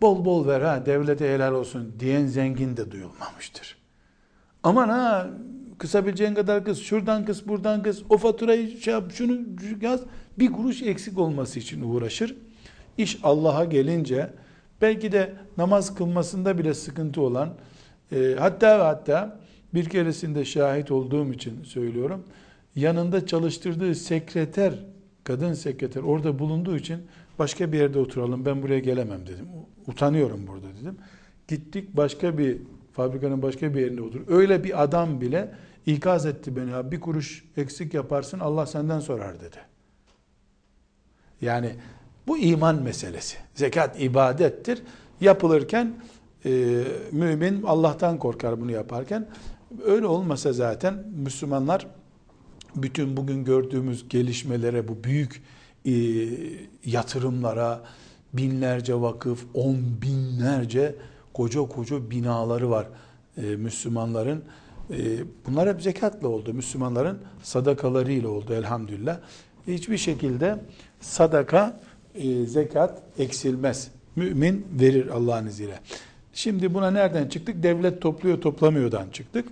bol bol ver ha devlete helal olsun diyen zengin de duyulmamıştır. Aman ha kısabileceğin kadar kız şuradan kız buradan kız o faturayı şey yap şunu yaz bir kuruş eksik olması için uğraşır. İş Allah'a gelince Belki de namaz kılmasında bile sıkıntı olan, e, hatta ve hatta bir keresinde şahit olduğum için söylüyorum, yanında çalıştırdığı sekreter, kadın sekreter orada bulunduğu için başka bir yerde oturalım ben buraya gelemem dedim. Utanıyorum burada dedim. Gittik başka bir fabrikanın başka bir yerinde otur. Öyle bir adam bile ikaz etti beni. Ya, bir kuruş eksik yaparsın Allah senden sorar dedi. Yani bu iman meselesi. Zekat ibadettir. Yapılırken e, mümin Allah'tan korkar bunu yaparken. Öyle olmasa zaten Müslümanlar bütün bugün gördüğümüz gelişmelere, bu büyük e, yatırımlara, binlerce vakıf, on binlerce koca koca binaları var e, Müslümanların. E, bunlar hep zekatla oldu. Müslümanların sadakalarıyla oldu elhamdülillah. Hiçbir şekilde sadaka, e, zekat eksilmez. Mümin verir Allah'ın izniyle. Şimdi buna nereden çıktık? Devlet topluyor toplamıyordan çıktık.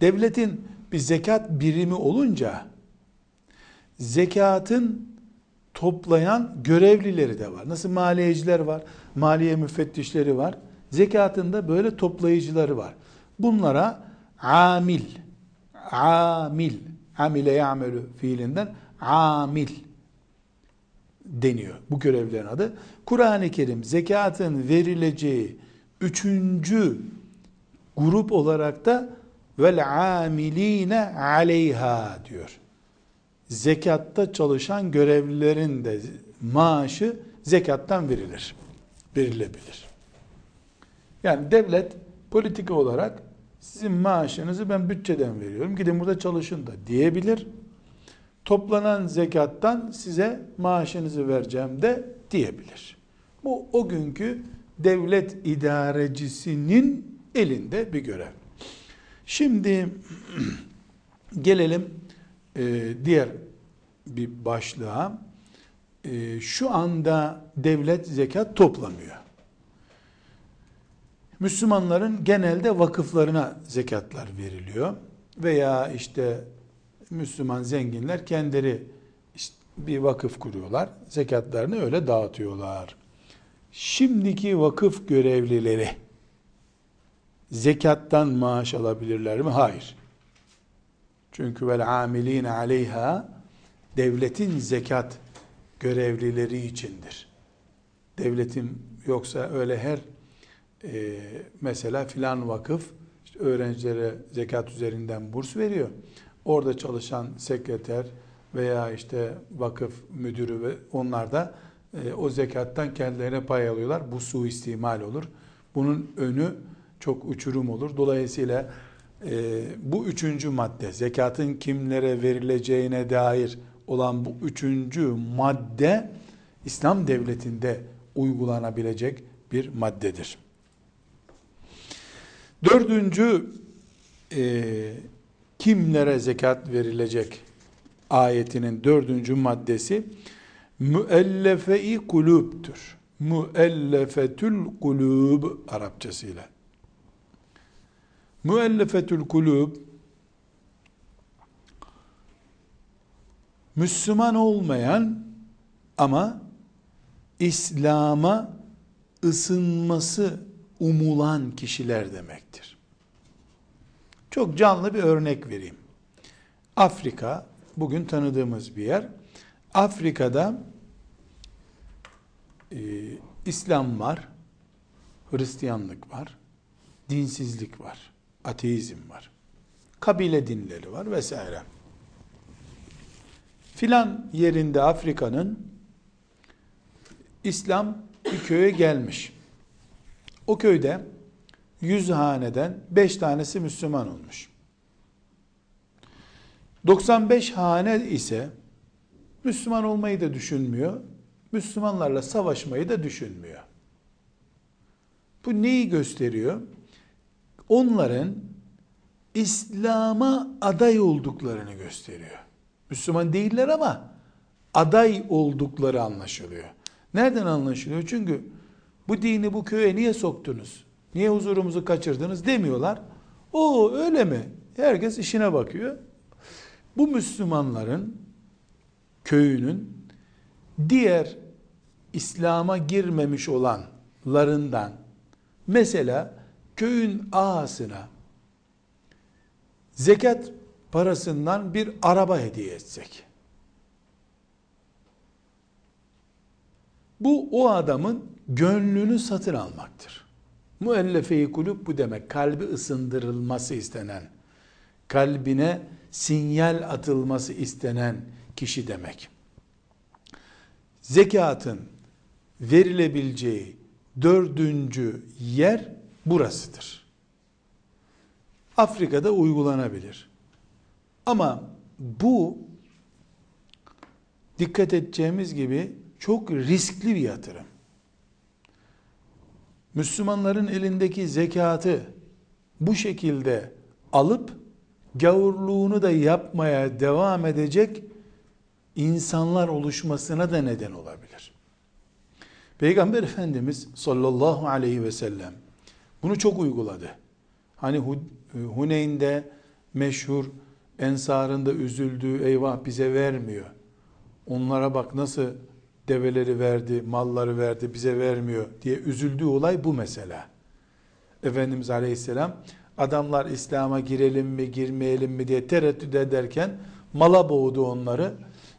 Devletin bir zekat birimi olunca zekatın toplayan görevlileri de var. Nasıl maliyeciler var, maliye müfettişleri var. Zekatında böyle toplayıcıları var. Bunlara amil, amil, amile ya'melu fiilinden amil deniyor. Bu görevlerin adı. Kur'an-ı Kerim zekatın verileceği üçüncü grup olarak da vel amiline aleyha diyor. Zekatta çalışan görevlilerin de maaşı zekattan verilir. Verilebilir. Yani devlet politika olarak sizin maaşınızı ben bütçeden veriyorum. Gidin burada çalışın da diyebilir. Toplanan zekattan size maaşınızı vereceğim de diyebilir. Bu o günkü devlet idarecisinin elinde bir görev. Şimdi gelelim e, diğer bir başlığa. E, şu anda devlet zekat toplamıyor. Müslümanların genelde vakıflarına zekatlar veriliyor. Veya işte Müslüman zenginler kendileri işte bir vakıf kuruyorlar. Zekatlarını öyle dağıtıyorlar. Şimdiki vakıf görevlileri zekattan maaş alabilirler mi? Hayır. Çünkü vel amiline aleyha devletin zekat görevlileri içindir. Devletin yoksa öyle her e, mesela filan vakıf işte öğrencilere zekat üzerinden burs veriyor. Orada çalışan sekreter veya işte vakıf müdürü ve onlar da e, o zekattan kendilerine pay alıyorlar. Bu suistimal olur. Bunun önü çok uçurum olur. Dolayısıyla e, bu üçüncü madde zekatın kimlere verileceğine dair olan bu üçüncü madde İslam devletinde uygulanabilecek bir maddedir. Dördüncü e, kimlere zekat verilecek ayetinin dördüncü maddesi müellefe-i kulüptür. Müellefetül kulüb Arapçasıyla. Müellefetül kulüb Müslüman olmayan ama İslam'a ısınması umulan kişiler demektir. Çok canlı bir örnek vereyim. Afrika bugün tanıdığımız bir yer. Afrika'da e, İslam var, Hristiyanlık var, dinsizlik var, ateizm var, kabile dinleri var vesaire. Filan yerinde Afrika'nın İslam bir köye gelmiş. O köyde 100 haneden 5 tanesi Müslüman olmuş. 95 hane ise Müslüman olmayı da düşünmüyor. Müslümanlarla savaşmayı da düşünmüyor. Bu neyi gösteriyor? Onların İslam'a aday olduklarını gösteriyor. Müslüman değiller ama aday oldukları anlaşılıyor. Nereden anlaşılıyor? Çünkü bu dini bu köye niye soktunuz? Niye huzurumuzu kaçırdınız demiyorlar. O öyle mi? Herkes işine bakıyor. Bu Müslümanların köyünün diğer İslam'a girmemiş olanlarından mesela köyün ağasına zekat parasından bir araba hediye etsek. Bu o adamın gönlünü satın almaktır. Müellefe-i kulüp bu demek. Kalbi ısındırılması istenen, kalbine sinyal atılması istenen kişi demek. Zekatın verilebileceği dördüncü yer burasıdır. Afrika'da uygulanabilir. Ama bu dikkat edeceğimiz gibi çok riskli bir yatırım. Müslümanların elindeki zekatı bu şekilde alıp gavurluğunu da yapmaya devam edecek insanlar oluşmasına da neden olabilir. Peygamber Efendimiz sallallahu aleyhi ve sellem bunu çok uyguladı. Hani Huneyn'de meşhur ensarında üzüldüğü eyvah bize vermiyor. Onlara bak nasıl develeri verdi, malları verdi, bize vermiyor diye üzüldüğü olay bu mesela. Efendimiz Aleyhisselam adamlar İslam'a girelim mi, girmeyelim mi diye tereddüt ederken mala boğdu onları.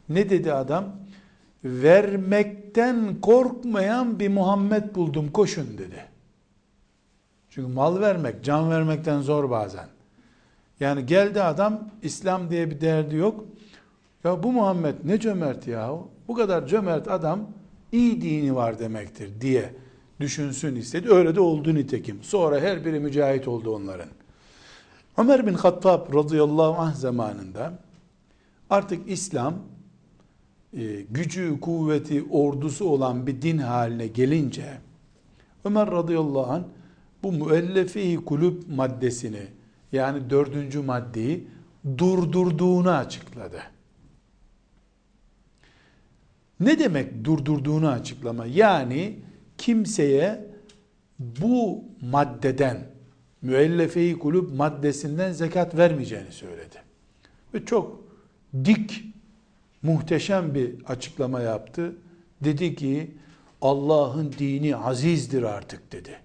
Ne dedi adam? Vermekten korkmayan bir Muhammed buldum koşun dedi. Çünkü mal vermek, can vermekten zor bazen. Yani geldi adam İslam diye bir derdi yok. Ya bu Muhammed ne cömert ya. Bu kadar cömert adam iyi dini var demektir diye düşünsün istedi. Öyle de oldu nitekim. Sonra her biri mücahit oldu onların. Ömer bin Hattab radıyallahu anh zamanında artık İslam e, gücü, kuvveti, ordusu olan bir din haline gelince Ömer radıyallahu anh bu müellefe-i kulüp maddesini yani dördüncü maddeyi durdurduğunu açıkladı. Ne demek durdurduğunu açıklama? Yani kimseye bu maddeden müellefe-i kulüp maddesinden zekat vermeyeceğini söyledi. Ve çok dik, muhteşem bir açıklama yaptı. Dedi ki Allah'ın dini azizdir artık dedi.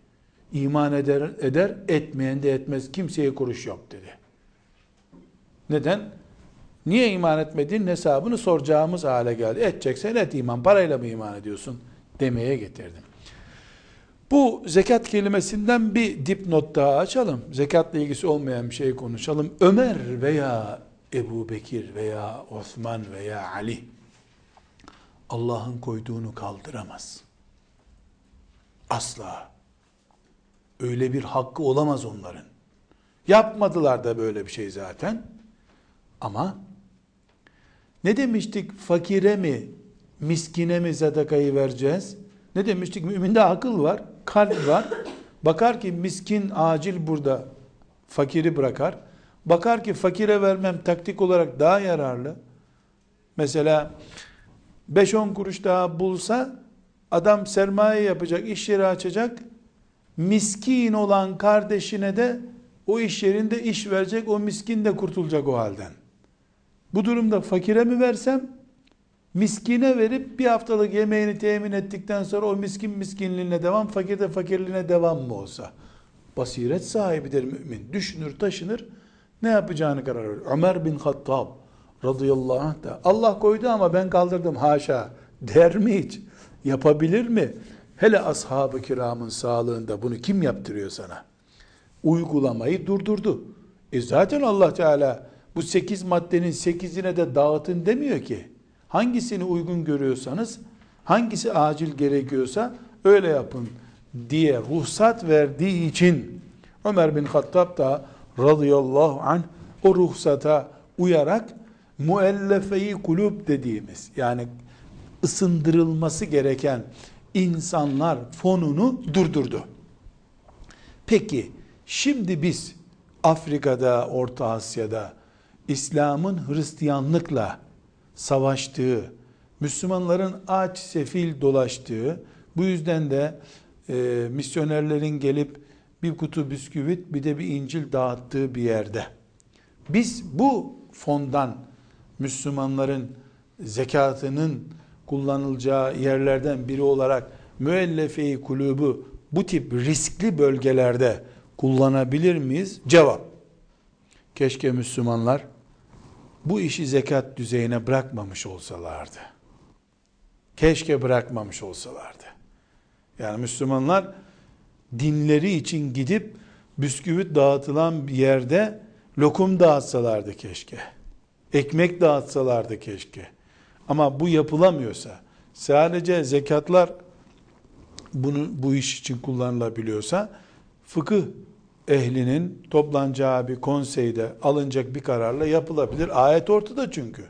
İman eder, eder, etmeyen de etmez. Kimseye kuruş yok dedi. Neden? Niye iman etmedin hesabını soracağımız hale geldi. Edeceksen et iman. Parayla mı iman ediyorsun? Demeye getirdim. Bu zekat kelimesinden bir dipnot daha açalım. Zekatla ilgisi olmayan bir şey konuşalım. Ömer veya Ebu Bekir veya Osman veya Ali Allah'ın koyduğunu kaldıramaz. Asla. Öyle bir hakkı olamaz onların. Yapmadılar da böyle bir şey zaten. Ama ne demiştik? Fakire mi, miskine mi sadakayı vereceğiz? Ne demiştik? Müminde akıl var, kalp var. Bakar ki miskin acil burada fakiri bırakar. Bakar ki fakire vermem taktik olarak daha yararlı. Mesela 5-10 kuruş daha bulsa adam sermaye yapacak, iş yeri açacak. Miskin olan kardeşine de o iş yerinde iş verecek, o miskin de kurtulacak o halden. Bu durumda fakire mi versem, miskine verip bir haftalık yemeğini temin ettikten sonra o miskin miskinliğine devam, fakir de fakirliğine devam mı olsa? Basiret sahibidir mümin. Düşünür, taşınır, ne yapacağını karar verir. Ömer bin Hattab radıyallahu anh da Allah koydu ama ben kaldırdım haşa der mi hiç? Yapabilir mi? Hele ashab-ı kiramın sağlığında bunu kim yaptırıyor sana? Uygulamayı durdurdu. E zaten Allah Teala bu sekiz maddenin sekizine de dağıtın demiyor ki. Hangisini uygun görüyorsanız, hangisi acil gerekiyorsa öyle yapın diye ruhsat verdiği için Ömer bin Hattab da radıyallahu anh o ruhsata uyarak muellefeyi kulüp dediğimiz yani ısındırılması gereken insanlar fonunu durdurdu. Peki şimdi biz Afrika'da, Orta Asya'da İslam'ın Hristiyanlıkla savaştığı, Müslümanların aç sefil dolaştığı, bu yüzden de e, misyonerlerin gelip bir kutu bisküvit bir de bir İncil dağıttığı bir yerde. Biz bu fondan Müslümanların zekatının kullanılacağı yerlerden biri olarak müellefe-i kulübü bu tip riskli bölgelerde kullanabilir miyiz? Cevap. Keşke Müslümanlar bu işi zekat düzeyine bırakmamış olsalardı. Keşke bırakmamış olsalardı. Yani Müslümanlar dinleri için gidip bisküvit dağıtılan bir yerde lokum dağıtsalardı keşke. Ekmek dağıtsalardı keşke. Ama bu yapılamıyorsa, sadece zekatlar bunu bu iş için kullanılabiliyorsa fıkıh ehlinin toplanacağı bir konseyde alınacak bir kararla yapılabilir. Ayet ortada çünkü.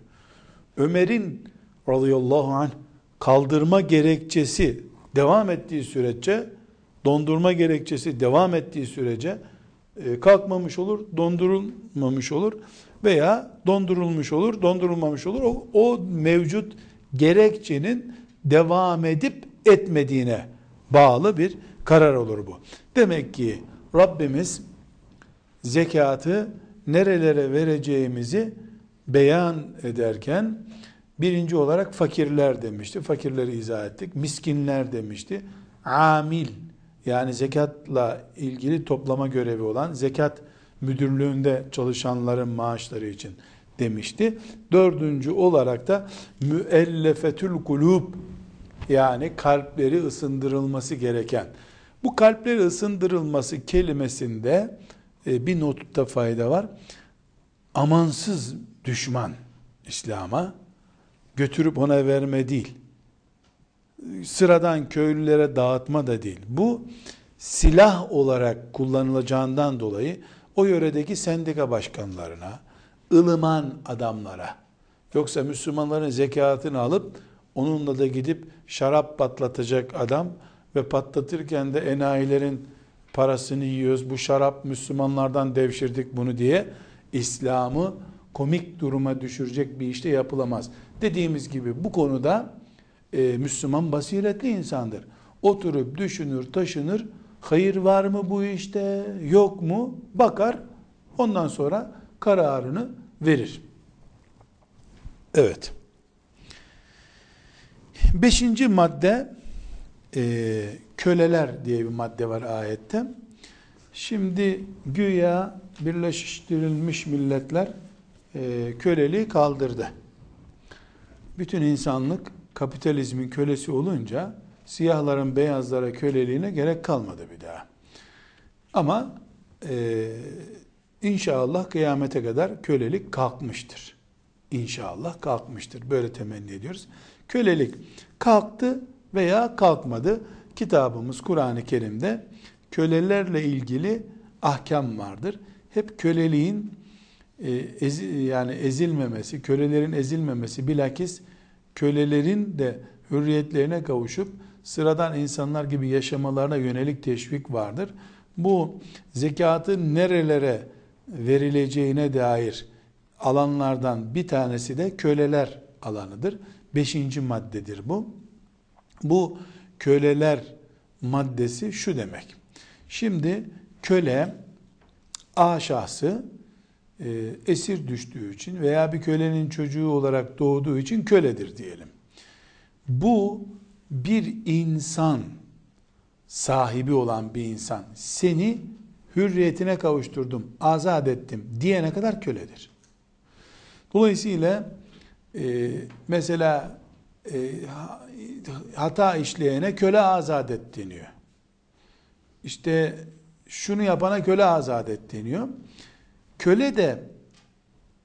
Ömer'in radıyallahu anh kaldırma gerekçesi devam ettiği sürece dondurma gerekçesi devam ettiği sürece e, kalkmamış olur, dondurulmamış olur veya dondurulmuş olur, dondurulmamış olur. O, o mevcut gerekçenin devam edip etmediğine bağlı bir karar olur bu. Demek ki Rabbimiz zekatı nerelere vereceğimizi beyan ederken birinci olarak fakirler demişti. Fakirleri izah ettik. Miskinler demişti. Amil yani zekatla ilgili toplama görevi olan zekat müdürlüğünde çalışanların maaşları için demişti. Dördüncü olarak da müellefetül kulub yani kalpleri ısındırılması gereken. Bu kalpleri ısındırılması kelimesinde e, bir notta fayda var. Amansız düşman İslam'a götürüp ona verme değil. Sıradan köylülere dağıtma da değil. Bu silah olarak kullanılacağından dolayı o yöredeki sendika başkanlarına, ılıman adamlara, yoksa Müslümanların zekatını alıp onunla da gidip şarap patlatacak adam ve patlatırken de enayilerin parasını yiyoruz. Bu şarap Müslümanlardan devşirdik bunu diye İslam'ı komik duruma düşürecek bir işte yapılamaz. Dediğimiz gibi bu konuda e, Müslüman basiretli insandır. Oturup düşünür, taşınır. Hayır var mı bu işte, yok mu? Bakar. Ondan sonra kararını verir. Evet. Beşinci madde e, köleler diye bir madde var ayette. Şimdi güya birleştirilmiş milletler e, köleliği kaldırdı. Bütün insanlık kapitalizmin kölesi olunca siyahların beyazlara köleliğine gerek kalmadı bir daha. Ama e, inşallah kıyamete kadar kölelik kalkmıştır. İnşallah kalkmıştır. Böyle temenni ediyoruz. Kölelik kalktı veya kalkmadı. Kitabımız Kur'an-ı Kerim'de kölelerle ilgili ahkam vardır. Hep köleliğin e, ezi, yani ezilmemesi, kölelerin ezilmemesi bilakis kölelerin de hürriyetlerine kavuşup sıradan insanlar gibi yaşamalarına yönelik teşvik vardır. Bu zekatın nerelere verileceğine dair alanlardan bir tanesi de köleler alanıdır. Beşinci maddedir bu. Bu köleler maddesi şu demek. Şimdi köle A şahsı e, esir düştüğü için veya bir kölenin çocuğu olarak doğduğu için köledir diyelim. Bu bir insan sahibi olan bir insan seni hürriyetine kavuşturdum, azat ettim diyene kadar köledir. Dolayısıyla e, mesela e, hata işleyene köle azat et deniyor. İşte şunu yapana köle azat et deniyor. Köle de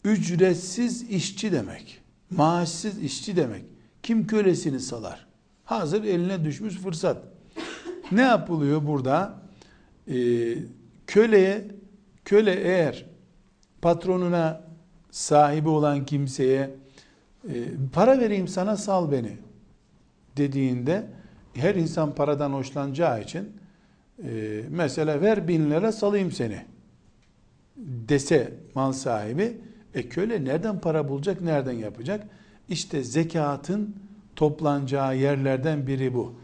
ücretsiz işçi demek. Maaşsız işçi demek. Kim kölesini salar? Hazır eline düşmüş fırsat. Ne yapılıyor burada? Ee, köleye, köle eğer patronuna sahibi olan kimseye e, para vereyim sana sal beni dediğinde her insan paradan hoşlanacağı için e, mesela ver bin lira salayım seni dese mal sahibi e köle nereden para bulacak nereden yapacak işte zekatın toplanacağı yerlerden biri bu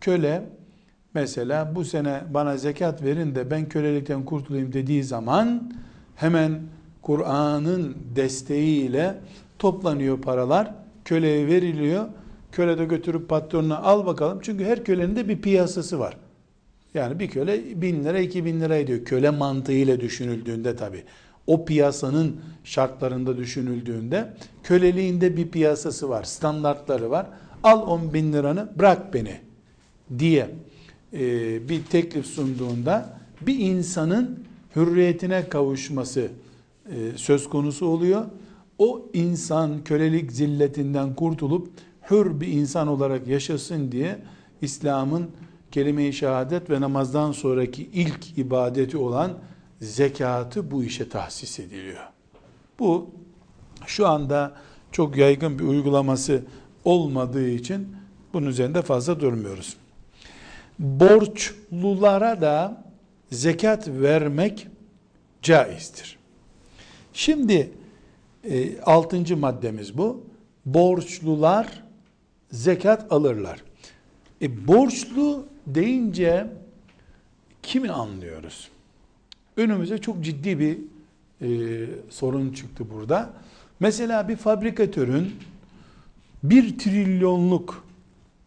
köle mesela bu sene bana zekat verin de ben kölelikten kurtulayım dediği zaman hemen Kur'an'ın desteğiyle toplanıyor paralar, köleye veriliyor. Köle de götürüp patronuna al bakalım. Çünkü her kölenin de bir piyasası var. Yani bir köle bin lira iki bin lira ediyor. Köle mantığıyla düşünüldüğünde tabi. O piyasanın şartlarında düşünüldüğünde köleliğinde bir piyasası var. Standartları var. Al on bin liranı bırak beni diye e, bir teklif sunduğunda bir insanın hürriyetine kavuşması e, söz konusu oluyor. O insan kölelik zilletinden kurtulup hür bir insan olarak yaşasın diye İslam'ın kelime-i şehadet ve namazdan sonraki ilk ibadeti olan zekatı bu işe tahsis ediliyor. Bu şu anda çok yaygın bir uygulaması olmadığı için bunun üzerinde fazla durmuyoruz. Borçlulara da zekat vermek caizdir. Şimdi e, altıncı maddemiz bu. Borçlular zekat alırlar. E, borçlu deyince kimi anlıyoruz? Önümüze çok ciddi bir e, sorun çıktı burada. Mesela bir fabrikatörün bir trilyonluk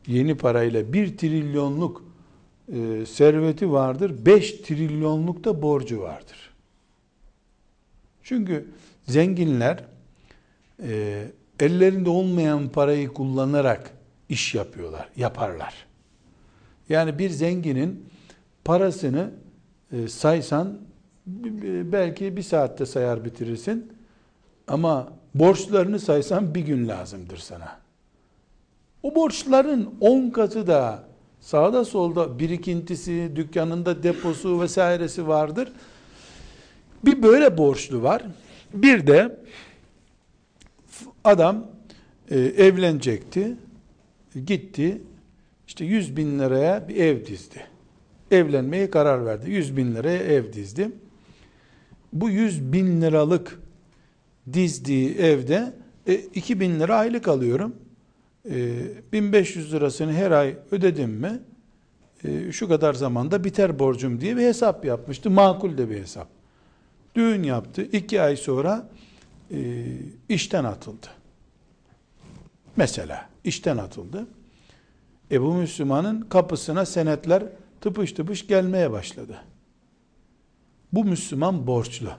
yeni parayla bir trilyonluk e, serveti vardır. Beş trilyonluk da borcu vardır. Çünkü zenginler e, ellerinde olmayan parayı kullanarak iş yapıyorlar, yaparlar. Yani bir zenginin parasını e, saysan belki bir saatte sayar bitirirsin. Ama borçlarını saysan bir gün lazımdır sana. O borçların on katı da sağda solda birikintisi, dükkanında deposu vesairesi vardır. Bir böyle borçlu var. Bir de adam e, evlenecekti. Gitti. işte 100 bin liraya bir ev dizdi. Evlenmeye karar verdi. 100 bin liraya ev dizdi. Bu 100 bin liralık dizdiği evde e, 2 bin lira aylık alıyorum. E, 1500 lirasını her ay ödedim mi e, şu kadar zamanda biter borcum diye bir hesap yapmıştı. Makul de bir hesap. Düğün yaptı. iki ay sonra e, işten atıldı. Mesela işten atıldı. E bu Müslümanın kapısına senetler tıpış tıpış gelmeye başladı. Bu Müslüman borçlu.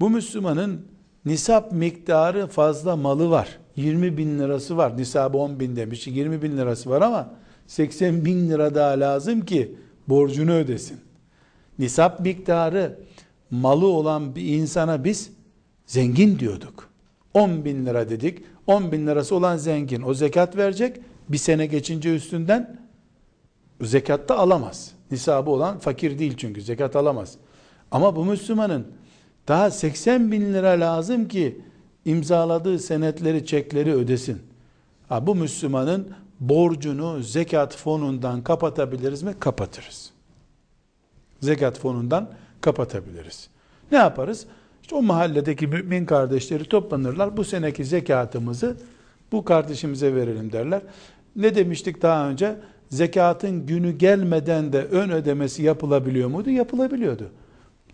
Bu Müslümanın nisap miktarı fazla malı var. 20 bin lirası var. Nisabı 10 bin demiş. 20 bin lirası var ama 80 bin lira daha lazım ki borcunu ödesin. Nisap miktarı malı olan bir insana biz zengin diyorduk. 10 bin lira dedik. 10 bin lirası olan zengin. O zekat verecek. Bir sene geçince üstünden zekatta alamaz. Nisabı olan fakir değil çünkü zekat alamaz. Ama bu Müslümanın daha 80 bin lira lazım ki imzaladığı senetleri, çekleri ödesin. Ha, bu Müslümanın borcunu zekat fonundan kapatabiliriz mi? Kapatırız. Zekat fonundan kapatabiliriz. Ne yaparız? İşte o mahalledeki mümin kardeşleri toplanırlar. Bu seneki zekatımızı bu kardeşimize verelim derler. Ne demiştik daha önce? Zekatın günü gelmeden de ön ödemesi yapılabiliyor muydu? Yapılabiliyordu.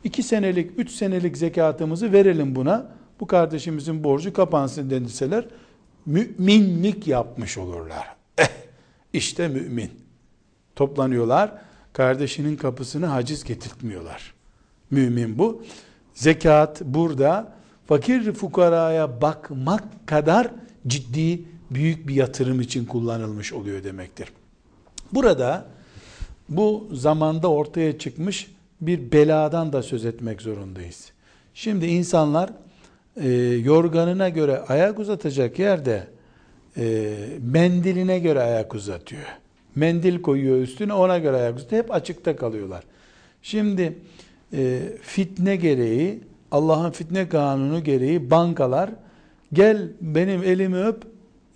İki senelik, üç senelik zekatımızı verelim buna. Bu kardeşimizin borcu kapansın denilseler müminlik yapmış olurlar. Eh, işte mümin. Toplanıyorlar. Kardeşinin kapısını haciz getirtmiyorlar. Mümin bu. Zekat burada fakir fukaraya bakmak kadar ciddi büyük bir yatırım için kullanılmış oluyor demektir. Burada bu zamanda ortaya çıkmış bir beladan da söz etmek zorundayız. Şimdi insanlar e, yorganına göre ayak uzatacak yerde e, mendiline göre ayak uzatıyor. Mendil koyuyor üstüne ona göre ayak uzatıyor. Hep açıkta kalıyorlar. Şimdi e, fitne gereği, Allah'ın fitne kanunu gereği bankalar gel benim elimi öp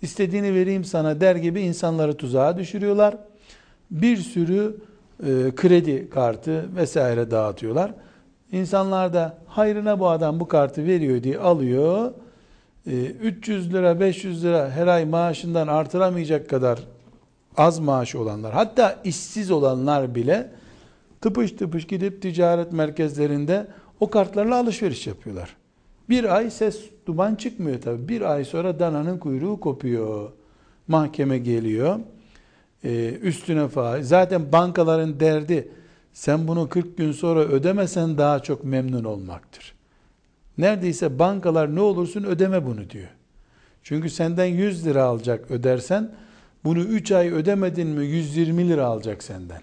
istediğini vereyim sana der gibi insanları tuzağa düşürüyorlar. Bir sürü e, kredi kartı vesaire dağıtıyorlar. İnsanlar da hayrına bu adam bu kartı veriyor diye alıyor. E, 300 lira 500 lira her ay maaşından artıramayacak kadar az maaşı olanlar hatta işsiz olanlar bile tıpış tıpış gidip ticaret merkezlerinde o kartlarla alışveriş yapıyorlar. Bir ay ses duman çıkmıyor tabi. Bir ay sonra dananın kuyruğu kopuyor. Mahkeme geliyor. Ee, üstüne faiz. Zaten bankaların derdi sen bunu 40 gün sonra ödemesen daha çok memnun olmaktır. Neredeyse bankalar ne olursun ödeme bunu diyor. Çünkü senden 100 lira alacak ödersen bunu 3 ay ödemedin mi 120 lira alacak senden.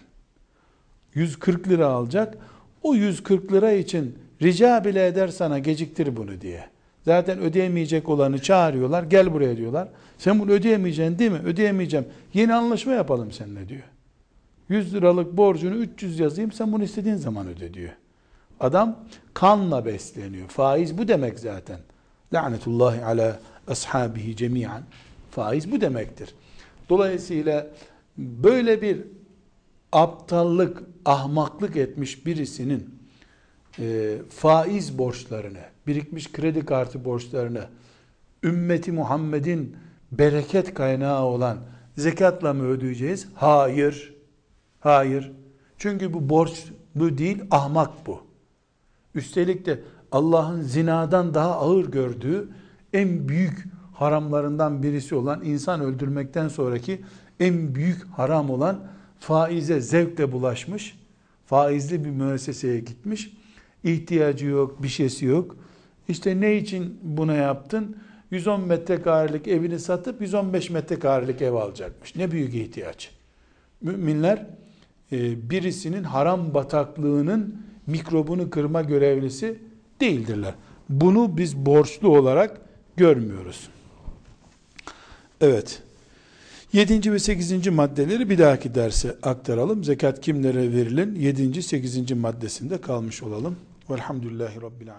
140 lira alacak. O 140 lira için rica bile eder sana geciktir bunu diye. Zaten ödeyemeyecek olanı çağırıyorlar. Gel buraya diyorlar. Sen bunu ödeyemeyeceksin değil mi? Ödeyemeyeceğim. Yeni anlaşma yapalım seninle diyor. 100 liralık borcunu 300 yazayım sen bunu istediğin zaman öde diyor. Adam kanla besleniyor. Faiz bu demek zaten. Lanetullahi ala ashabihi cemiyan. Faiz bu demektir. Dolayısıyla böyle bir aptallık, ahmaklık etmiş birisinin e, faiz borçlarını, birikmiş kredi kartı borçlarını, ümmeti Muhammed'in bereket kaynağı olan zekatla mı ödeyeceğiz? Hayır. Hayır. Çünkü bu borçlu değil, ahmak bu. Üstelik de Allah'ın zinadan daha ağır gördüğü en büyük haramlarından birisi olan insan öldürmekten sonraki en büyük haram olan faize zevkle bulaşmış. Faizli bir müesseseye gitmiş. İhtiyacı yok, bir şeysi yok. İşte ne için buna yaptın? 110 metrekarelik evini satıp 115 metrekarelik ev alacakmış. Ne büyük ihtiyaç. Müminler birisinin haram bataklığının mikrobunu kırma görevlisi değildirler. Bunu biz borçlu olarak görmüyoruz. Evet. 7. ve 8. maddeleri bir dahaki derse aktaralım. Zekat kimlere verilir? 7. 8. maddesinde kalmış olalım. Velhamdülillahi Rabbil Alemin.